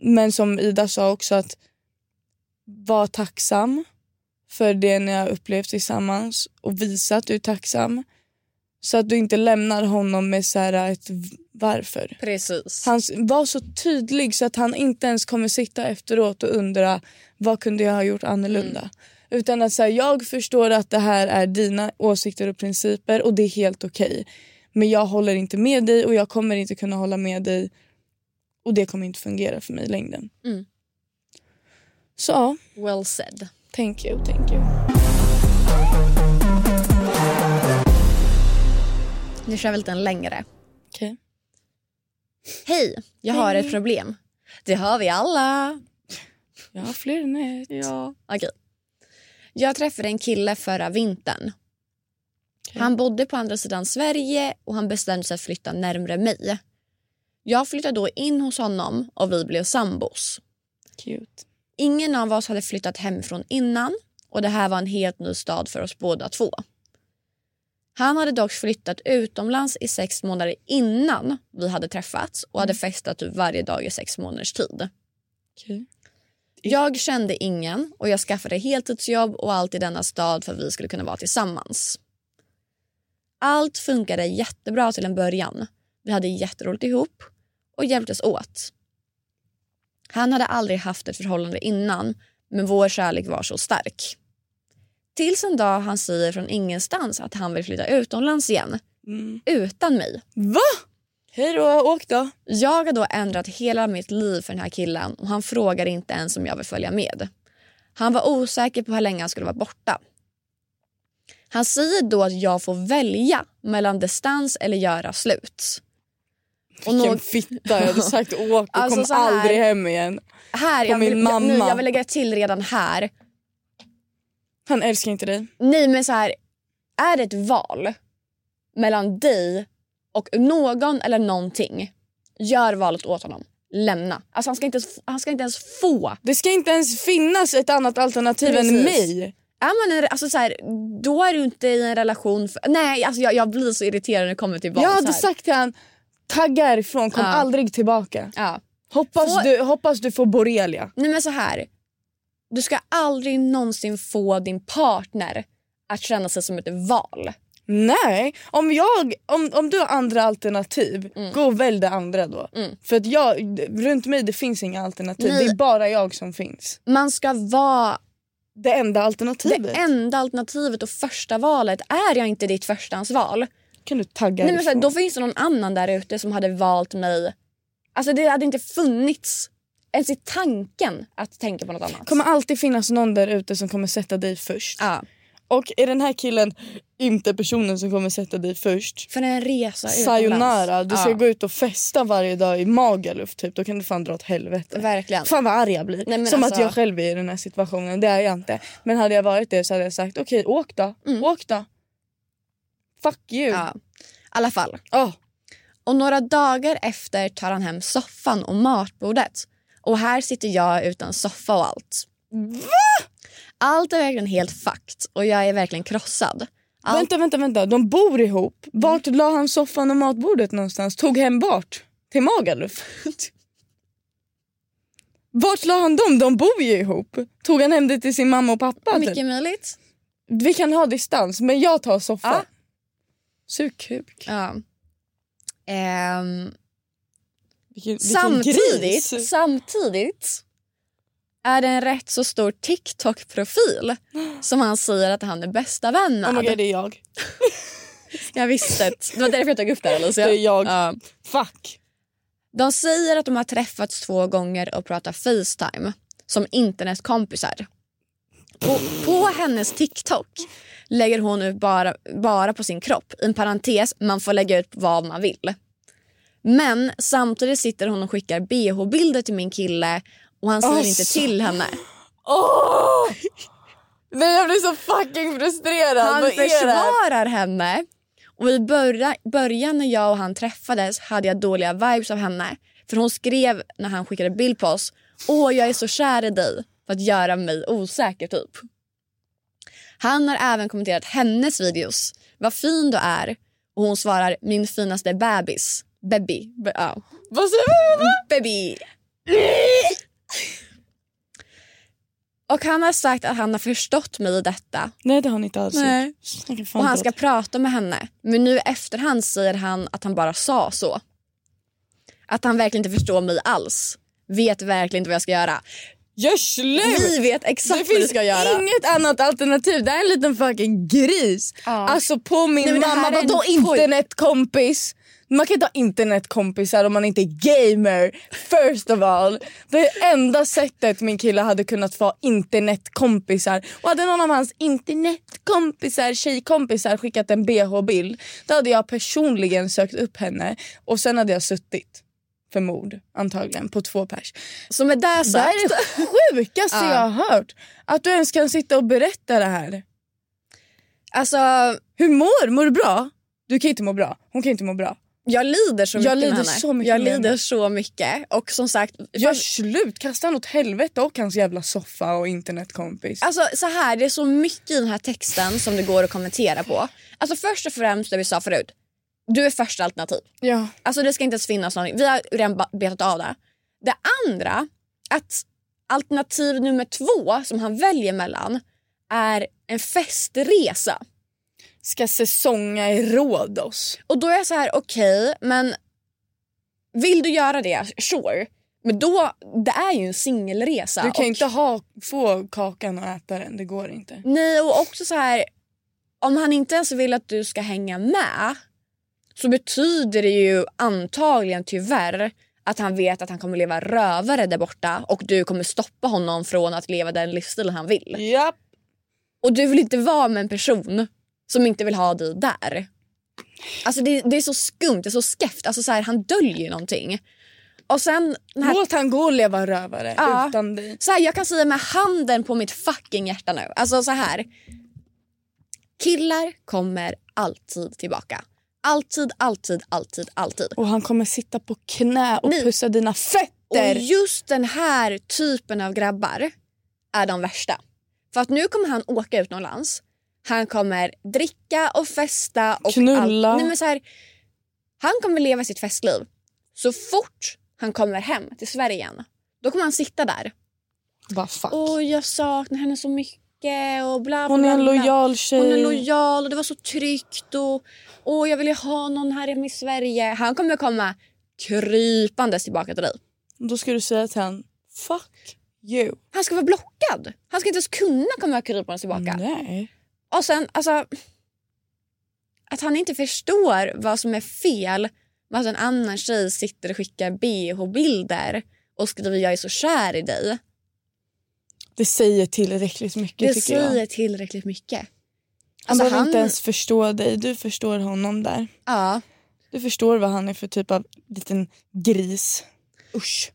Men som Ida sa också att var tacksam för det ni har upplevt tillsammans och visa att du är tacksam. Så att du inte lämnar honom med så här ett varför. Precis. Han var så tydlig så att han inte ens kommer sitta efteråt och undra vad kunde jag ha gjort annorlunda. Utan att säga jag förstår att det här är dina åsikter och principer och det är helt okej. Men jag håller inte med dig och jag kommer inte kunna hålla med dig och det kommer inte fungera för mig i längden. Mm. Så ja, Well said. thank you, thank you. Nu kör vi lite en längre. Okej. Hej, jag har ett problem. Det har vi alla. Jag har fler än ett. Ja. Okej. Jag träffade en kille förra vintern. Han bodde på andra sidan Sverige och han bestämde sig att flytta närmre mig. Jag flyttade då in hos honom och vi blev sambos. Cute. Ingen av oss hade flyttat hemifrån innan och det här var en helt ny stad för oss båda två. Han hade dock flyttat utomlands i sex månader innan vi hade träffats och hade festat typ varje dag i sex månaders tid. Okej. Jag kände ingen och jag skaffade heltidsjobb och allt i denna stad för att vi skulle kunna vara tillsammans. Allt funkade jättebra till en början. Vi hade jätteroligt ihop och hjälptes åt. Han hade aldrig haft ett förhållande innan men vår kärlek var så stark. Tills en dag han säger från ingenstans att han vill flytta utomlands igen. Mm. Utan mig. Va? Hej då, åk då. Jag har då ändrat hela mitt liv för den här killen och han frågar inte ens om jag vill följa med. Han var osäker på hur länge han skulle vara borta. Han säger då att jag får välja mellan distans eller göra slut. Och Vilken nå- fitta, jag hade sagt åk och Alltså, kom här- aldrig hem igen. här, på jag vill, min mamma. Nu, jag vill lägga till redan här. Han älskar inte dig. Nej men så här, är det ett val mellan dig och någon eller någonting, gör valet åt honom. Lämna. Alltså han, ska inte, ens- han ska inte ens få. Det ska inte ens finnas ett annat alternativ än Precis. mig. Är man en, alltså så här, då är du inte i en relation. För, nej, alltså jag, jag blir så irriterad när det kommer till val. Jag hade sagt till han, tagga härifrån, kom Ja. aldrig tillbaka. Ja. Hoppas, Få- du, hoppas du får borrelia. Nej men så här. Du ska aldrig någonsin få din partner att känna sig som ett val. Nej, om, jag, om, om du har andra alternativ, Mm. gå och välj det andra då. För att jag, runt mig det finns inga alternativ. Nej. Det är bara jag som finns. Man ska vara Det enda alternativet. det enda alternativet och första valet. Är jag inte ditt förstahandsval, kan du tagga nej, men ifrån. då finns det någon annan där ute som hade valt mig. Alltså det hade inte funnits ens i tanken att tänka på något annat. kommer alltid finnas någon där ute som kommer sätta dig först. Ja, Och är den här killen inte personen som kommer sätta dig först för en resa Sayonara, du ska ja, gå ut och festa varje dag i Magaluf typ. Då kan du fan dra åt helvete. Verkligen. Fan vad arg jag blir. Nej, men Som alltså- att jag själv är i den här situationen. Det är jag inte. Men hade jag varit det så hade jag sagt okej åk då. Åk då. Fuck you. Mm. Ja, i alla fall. Åh, Och några dagar efter tar han hem soffan och matbordet. Och här sitter jag utan soffa och allt. Allt är verkligen helt fucked och jag är verkligen krossad. Allt, Vänta vänta vänta. De bor ihop. Vart la han soffan och matbordet någonstans? Tog hem vart? Till Magaluf? Vart la han dem? De bor ju ihop. Tog han hem det till sin mamma och pappa? typ? mycket möjligt. Vi kan ha distans men jag tar soffa. Ja. Sug kuk. Ja. Ehm, Vilken, vilken samtidigt, gris. samtidigt är det en rätt så stor TikTok-profil som han säger att han är bästa vän med. Oh my God, det är jag. jag visste det. Det var därför jag tog upp det här Alicia. Det är jag. Ja. Fuck. De säger att de har träffats två gånger och pratat Facetime som internetkompisar. På, på hennes TikTok lägger hon ut bara, bara på sin kropp. I en parentes, man får lägga ut vad man vill. Men samtidigt sitter hon och skickar bh-bilder till min kille och han säger Åh, inte till henne. Åh! Nej jag blir så fucking frustrerad. Han Vad försvarar henne. Och i början, början när jag och han träffades hade jag dåliga vibes av henne. För hon skrev när han skickade bild på oss. Åh jag är så kär i dig. För att göra mig osäker typ. Han har även kommenterat hennes videos. Vad fin du är. Och hon svarar min finaste bebis. Baby. Be- ja. Vad säger du? Baby. Och han har sagt att han har förstått mig i detta. Nej det har han inte alls Nej. Och han ska prata med henne. Men nu efterhand säger han att han bara sa så. Att han verkligen inte förstår mig alls. Vet verkligen inte vad jag ska göra. Gör slut! Vi vet Det exakt vad du finns ska göra. inget annat alternativ. Det här är en liten fucking gris. Ja. Alltså på min Nej, det mamma, en vadå internetkompis? Man kan inte ha internetkompisar om man inte är gamer. First of all. Det är enda sättet min kille hade kunnat få internetkompisar. Och hade någon av hans internetkompisar, tjejkompisar skickat en bh-bild då hade jag personligen sökt upp henne och sen hade jag suttit för mord antagligen på två pers. Så med det Det sagt. är det sjukaste Ja. jag har hört. Att du ens kan sitta och berätta det här. Alltså, Hur mår Mår du bra? Du kan inte må bra. Hon kan inte må bra. Jag lider så mycket Jag lider med henne. så mycket jag lider så mycket. Och som sagt, Gör slut, kasta han åt helvete och hans jävla soffa och internetkompis. Alltså så här, det är så mycket i den här texten som det går att kommentera på. Alltså först och främst det vi sa förut. Du är första alternativ. Ja. Alltså det ska inte ens finnas någon. Vi har redan betat av det. Det andra, att alternativ nummer två som han väljer mellan är en festresa. Ska säsonga i Rhodos. Och då är jag så här, okej, men vill du göra det? Sure. Men då, det är ju en singelresa. Du kan och- inte ha, få kakan och äta den, det går inte. Nej, och också så här, om han inte ens vill att du ska hänga med så betyder det ju antagligen tyvärr att han vet att han kommer leva rövare där borta och du kommer stoppa honom från att leva den livsstilen han vill. Japp. Och du vill inte vara med en person som inte vill ha dig där. Alltså det, det är så skumt, det är så skeft. Alltså så här, han döljer någonting. Och sen här Låt han gå och leva rövare Ja. utan dig. så här, jag kan säga med handen på mitt fucking hjärta nu. Alltså så här. Killar kommer alltid tillbaka. Alltid, alltid, alltid, alltid. Och han kommer sitta på knä och Nej. pussa dina Och fötter. just den här typen av grabbar är de värsta. För att nu kommer han åka utomlands. Han kommer dricka och festa och Knulla. Allt. Nej, men så här, han kommer leva sitt festliv. Så fort han kommer hem till Sverige igen, då kommer han sitta där Bara fuck. Åh, jag saknar henne så mycket. och bla bla Hon är en lojal tjej. Hon är lojal och det var så tryggt och, och jag ville ha någon här hemma i Sverige. Han kommer komma krypandes tillbaka till dig. Då ska du säga till honom, fuck you. Han ska vara blockad. Han ska inte ens kunna komma krypandes tillbaka. Nej. Och sen alltså att han inte förstår vad som är fel med att en annan tjej sitter och skickar bh-bilder och skriver jag är så kär i dig. Det säger tillräckligt mycket Det tycker jag. säger tillräckligt mycket. Han Alltså, behöver han- inte ens förstå dig. Du förstår honom där. Ja, Du förstår vad han är för typ av liten gris. Usch.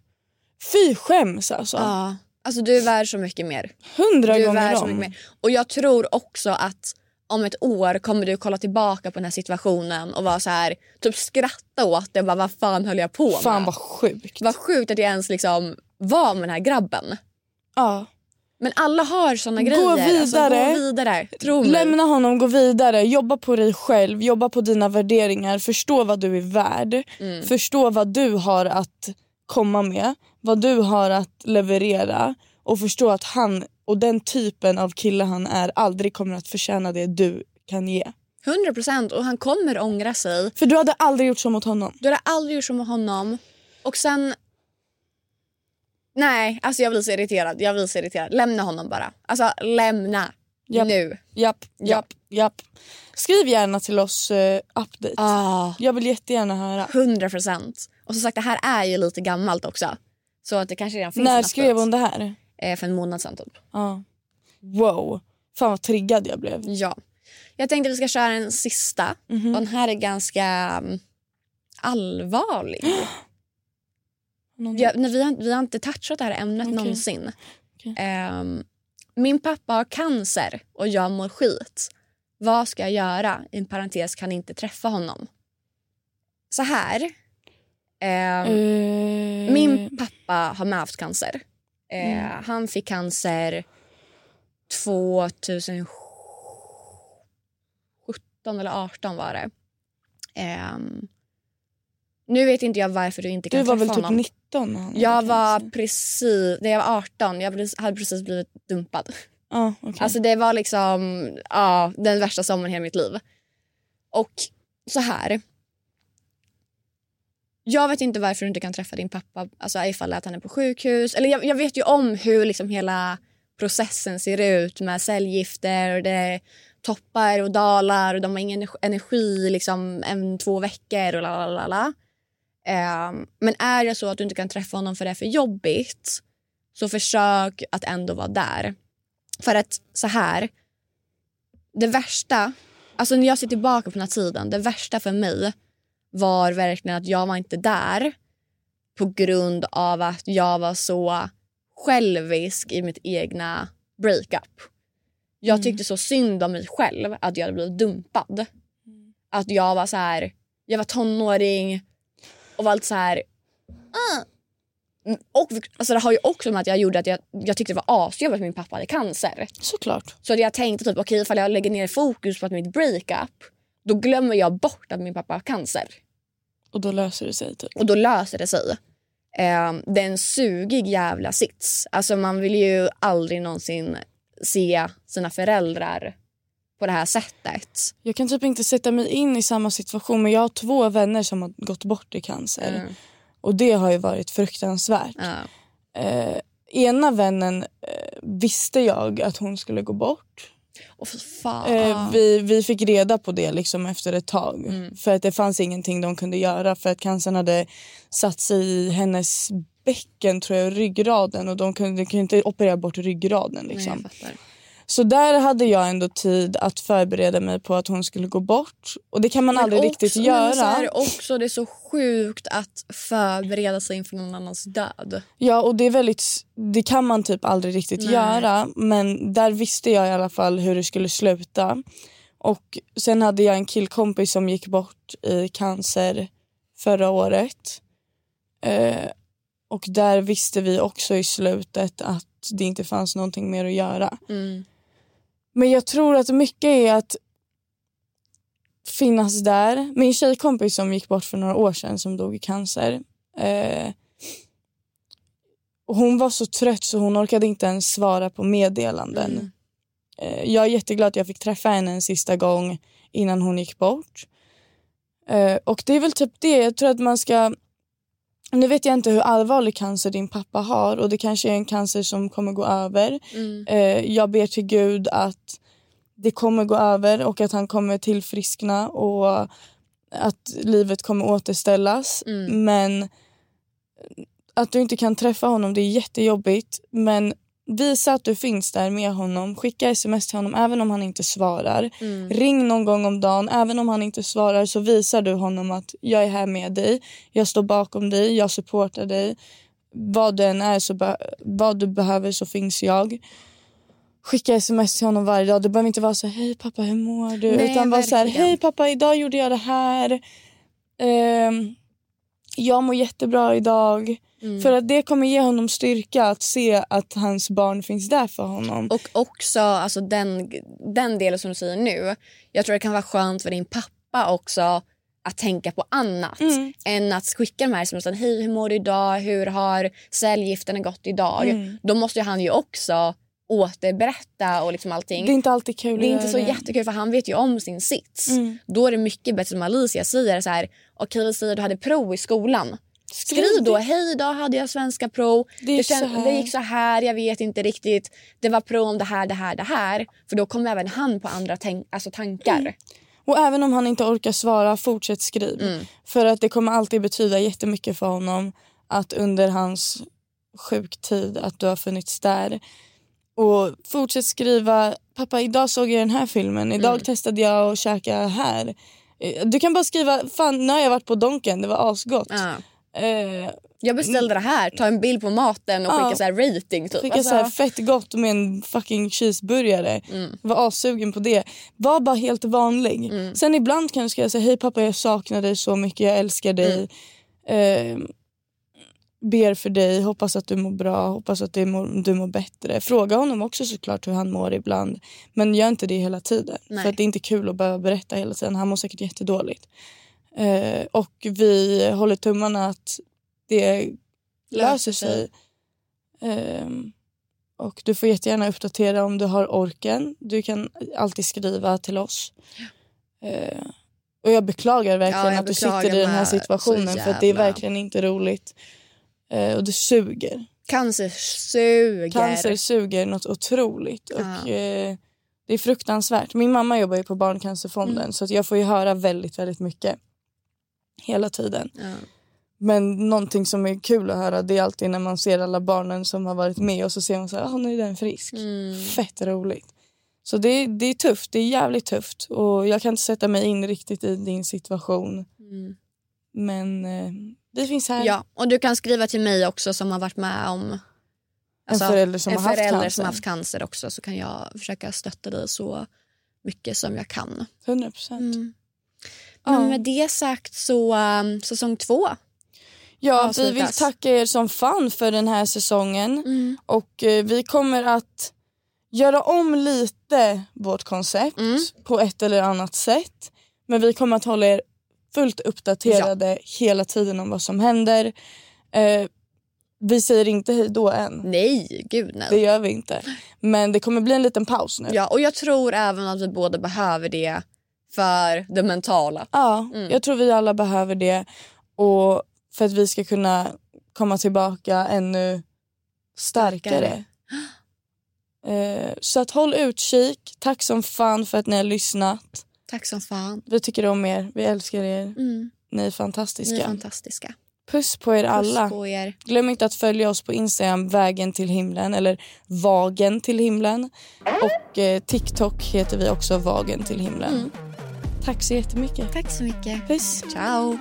Fy skäms alltså. ja. Alltså du är värd så mycket mer. Hundra Du är gånger värd så om. mycket mer. Och jag tror också att om ett år kommer du kolla tillbaka på den här situationen och vara så här, typ skratta åt det. och Bara, vad fan höll jag på med? Fan vad sjukt. Vad sjukt att jag ens liksom var med den här grabben. Ja. Men alla har såna Gå grejer. Alltså, vidare. gå vidare. Tro mig. Lämna honom, gå vidare, jobba på dig själv, jobba på dina värderingar, förstå vad du är värd, Mm. förstå vad du har att komma med, vad du har att leverera och förstå att han och den typen av kille han är aldrig kommer att förtjäna det du kan ge. 100 procent. Och han kommer ångra sig. För du hade aldrig gjort så mot honom. Du hade aldrig gjort så med honom. Och sen... Nej, alltså jag blir så irriterad. Jag blir så irriterad. Lämna honom bara. Alltså lämna. Japp. Nu. Japp, japp, japp. Skriv gärna till oss eh, update. Ah, Jag vill jättegärna höra. 100 procent. Och som sagt, det här är ju lite gammalt också. Så att det kanske redan finns När skrev hon det här? Eh, för en månad sedan typ. Ja. Wow. Fan vad triggad jag blev. Ja. Jag tänkte vi ska köra en sista. Mhm. Och den här är ganska mm, allvarlig. Någon- Ja, nej, vi, har, vi har inte touchat det här ämnet Okej. någonsin. Okej. Ehm, min pappa har cancer och jag mår skit. Vad ska jag göra? I en parentes kan inte träffa honom. Så här. Ehm, Eh, Min pappa har med haft cancer. Eh, Mm. Han fick cancer 2017 eller 18 var det. Ehm, nu vet inte jag varför du inte kan Du var träffa väl typ honom. 19 när han Jag hade var precis, när jag var 18, jag hade precis blivit dumpad. Ja, okej. Alltså det var liksom ja, den värsta sommaren i hela mitt liv. Och så här. Jag vet inte varför du inte kan träffa din pappa alltså ifall att han är på sjukhus. Eller jag, jag vet ju om hur liksom hela processen ser ut med cellgifter och det toppar och dalar och de har ingen energi- liksom en, två veckor och la la la ehm, men är det så att du inte kan träffa honom för det är för jobbigt så försök att ändå vara där. För att så här, det värsta, alltså när jag ser tillbaka på den här tiden, det värsta för mig var verkligen att jag var inte där på grund av att jag var så självisk i mitt egna breakup. Jag tyckte så synd om mig själv att jag hade blivit dumpad. Att jag var så här, jag var tonåring och var lite så här... Mm, Och alltså det har ju också med att jag gjorde att jag, jag tyckte det var asjobbigt att min pappa hade cancer. Såklart. Så jag tänkte typ okej ifall jag lägger ner fokus på att mitt breakup då glömmer jag bort att min pappa har cancer. Och då löser det sig typ. Och då löser det sig. Eh, det är en sugig jävla sits. Alltså man vill ju aldrig någonsin se sina föräldrar på det här sättet. Jag kan typ inte sätta mig in i samma situation men jag har två vänner som har gått bort i cancer. Mm. Och det har ju varit fruktansvärt. Ja. Eh, ena vännen eh, visste jag att hon skulle gå bort. Fan. Eh, vi, vi fick reda på det liksom efter ett tag. Mm. För att det fanns ingenting de kunde göra för att cancern hade satt sig i hennes bäcken tror jag, ryggraden och de kunde, de kunde inte operera bort ryggraden. Nej, Liksom. fattar. Så där hade jag ändå tid att förbereda mig på att hon skulle gå bort. Och det kan man Men aldrig också, riktigt göra. Så här, också det är så sjukt att förbereda sig inför någon annans död. Ja och det är väldigt, det kan man typ aldrig riktigt Nej. göra. Men där visste jag i alla fall hur det skulle sluta. Och sen hade jag en killkompis som gick bort i cancer förra året. Eh, och där visste vi också i slutet att det inte fanns någonting mer att göra. Mm. Men jag tror att mycket är att finnas där. Min tjejkompis som gick bort för några år sedan som dog i cancer. Eh, hon var så trött så hon orkade inte ens svara på meddelanden. Mm. Eh, jag är jätteglad att jag fick träffa henne en sista gång innan hon gick bort. Eh, och det är väl typ det. Jag tror att man ska... Nu vet jag inte hur allvarlig cancer din pappa har och det kanske är en cancer som kommer gå över. Mm. Eh, jag ber till Gud att det kommer gå över och att han kommer tillfriskna och att livet kommer återställas. Mm. Men att du inte kan träffa honom det är jättejobbigt. Men visa att du finns där med honom. Skicka sms till honom även om han inte svarar. Mm. Ring någon gång om dagen. Även om han inte svarar så visar du honom att jag är här med dig. Jag står bakom dig. Jag supportar dig. Vad du än är, så vad du behöver så finns jag. Skicka sms till honom varje dag. Det behöver inte vara så hej pappa hur mår du? Nej, Utan vara så här, hej pappa idag gjorde jag det här. Ehm, jag mår jättebra idag. Mm. För att det kommer ge honom styrka att se att hans barn finns där för honom. Och också alltså den, den delen som du säger nu. Jag tror det kan vara skönt för din pappa också att tänka på annat Mm. än att skicka de här smsen. Hej, hur mår du idag? Hur har cellgifterna gått idag? Mm. Då måste han ju också återberätta och liksom allting. Det är inte alltid kul Det är inte så det. jättekul för han vet ju om sin sits. Mm. Då är det mycket bättre som Alicia säger så här. Okej vi säger du hade prov i skolan. Skriv Skriv då, det. hej idag hade jag svenska prov. Det här." det gick så här, jag vet inte riktigt. Det var prov om det här, det här, det här. För då kommer även han på andra alltså tankar. Mm. Och även om han inte orkar svara, fortsätt skriv. Mm. För att det kommer alltid betyda jättemycket för honom att under hans sjuktid att du har funnits där. Och fortsätt skriva, pappa idag såg jag den här filmen, idag Mm. testade jag att käka här. Eh, Du kan bara skriva, fan nu har jag varit på Donken, det var asgott. Ja. Eh, Jag beställde det här, ta en bild på maten och Ja. skicka så här rating. Typ. Skicka Alltså, så här fett gott med en fucking cheeseburgare. Mm. Var assugen på det. Var bara helt vanlig. Mm. Sen ibland kan du skriva så hej pappa jag saknar dig så mycket, jag älskar dig. Mm. Eh, ber för dig, hoppas att du mår bra, hoppas att du mår, du mår bättre. Fråga honom också såklart hur han mår ibland. Men gör inte det hela tiden. Nej. För det är inte kul att behöva berätta hela tiden. Han mår säkert jättedåligt. Eh, och vi håller tummarna att det löser sig. Ehm, och du får jättegärna uppdatera om du har orken. Du kan alltid skriva till oss. Eh, och jag beklagar verkligen Ja, jag att du beklagar sitter i den här situationen för att det är verkligen inte roligt. Eh, och det suger. Cancer suger. Cancer suger något otroligt. Och, Ja. eh, det är fruktansvärt. Min mamma jobbar ju på Barncancerfonden Mm. så att jag får ju höra väldigt, väldigt mycket. Hela tiden. Ja. Men någonting som är kul att höra det är alltid när man ser alla barnen som har varit med och så ser man så här, ah, nu är den frisk. Mm. Fett roligt. Så det, är- det är tufft, det är jävligt tufft och jag kan inte sätta mig in riktigt i din situation. Mm. Men eh, vi finns här. Ja, och du kan skriva till mig också som har varit med om alltså, en förälder som en har haft förälder cancer. som haft cancer också så kan jag försöka stötta dig så mycket som jag kan. 100 procent. Mm. Ja. Men med det sagt så um, säsong två. Ja, vi vill tacka er som fan för den här säsongen. Mm. Och eh, vi kommer att göra om lite vårt koncept Mm. på ett eller annat sätt. Men vi kommer att hålla er fullt uppdaterade hela tiden om vad som händer. Eh, vi säger inte hej då än. Nej, gud nej. Det gör vi inte. Men det kommer bli en liten paus nu. Ja, och jag tror även att vi båda behöver det för det mentala. Ja, Mm. jag tror vi alla behöver det. Och för att vi ska kunna komma tillbaka ännu starkare. Eh, så att håll utkik. Tack som fan för att ni har lyssnat. Tack som fan. Vi tycker om er. Vi älskar er. Mm. Ni är fantastiska. Ni är fantastiska. Puss på er alla. Puss på er. Glöm inte att följa oss på Instagram, vägen till himlen eller vagen till himlen. Och eh, TikTok heter vi också vagen till himlen. Mm. Tack så jättemycket. Tack så mycket. Puss. Ciao.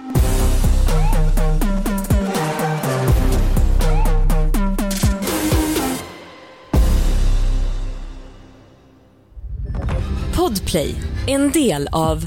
Podplay, en del av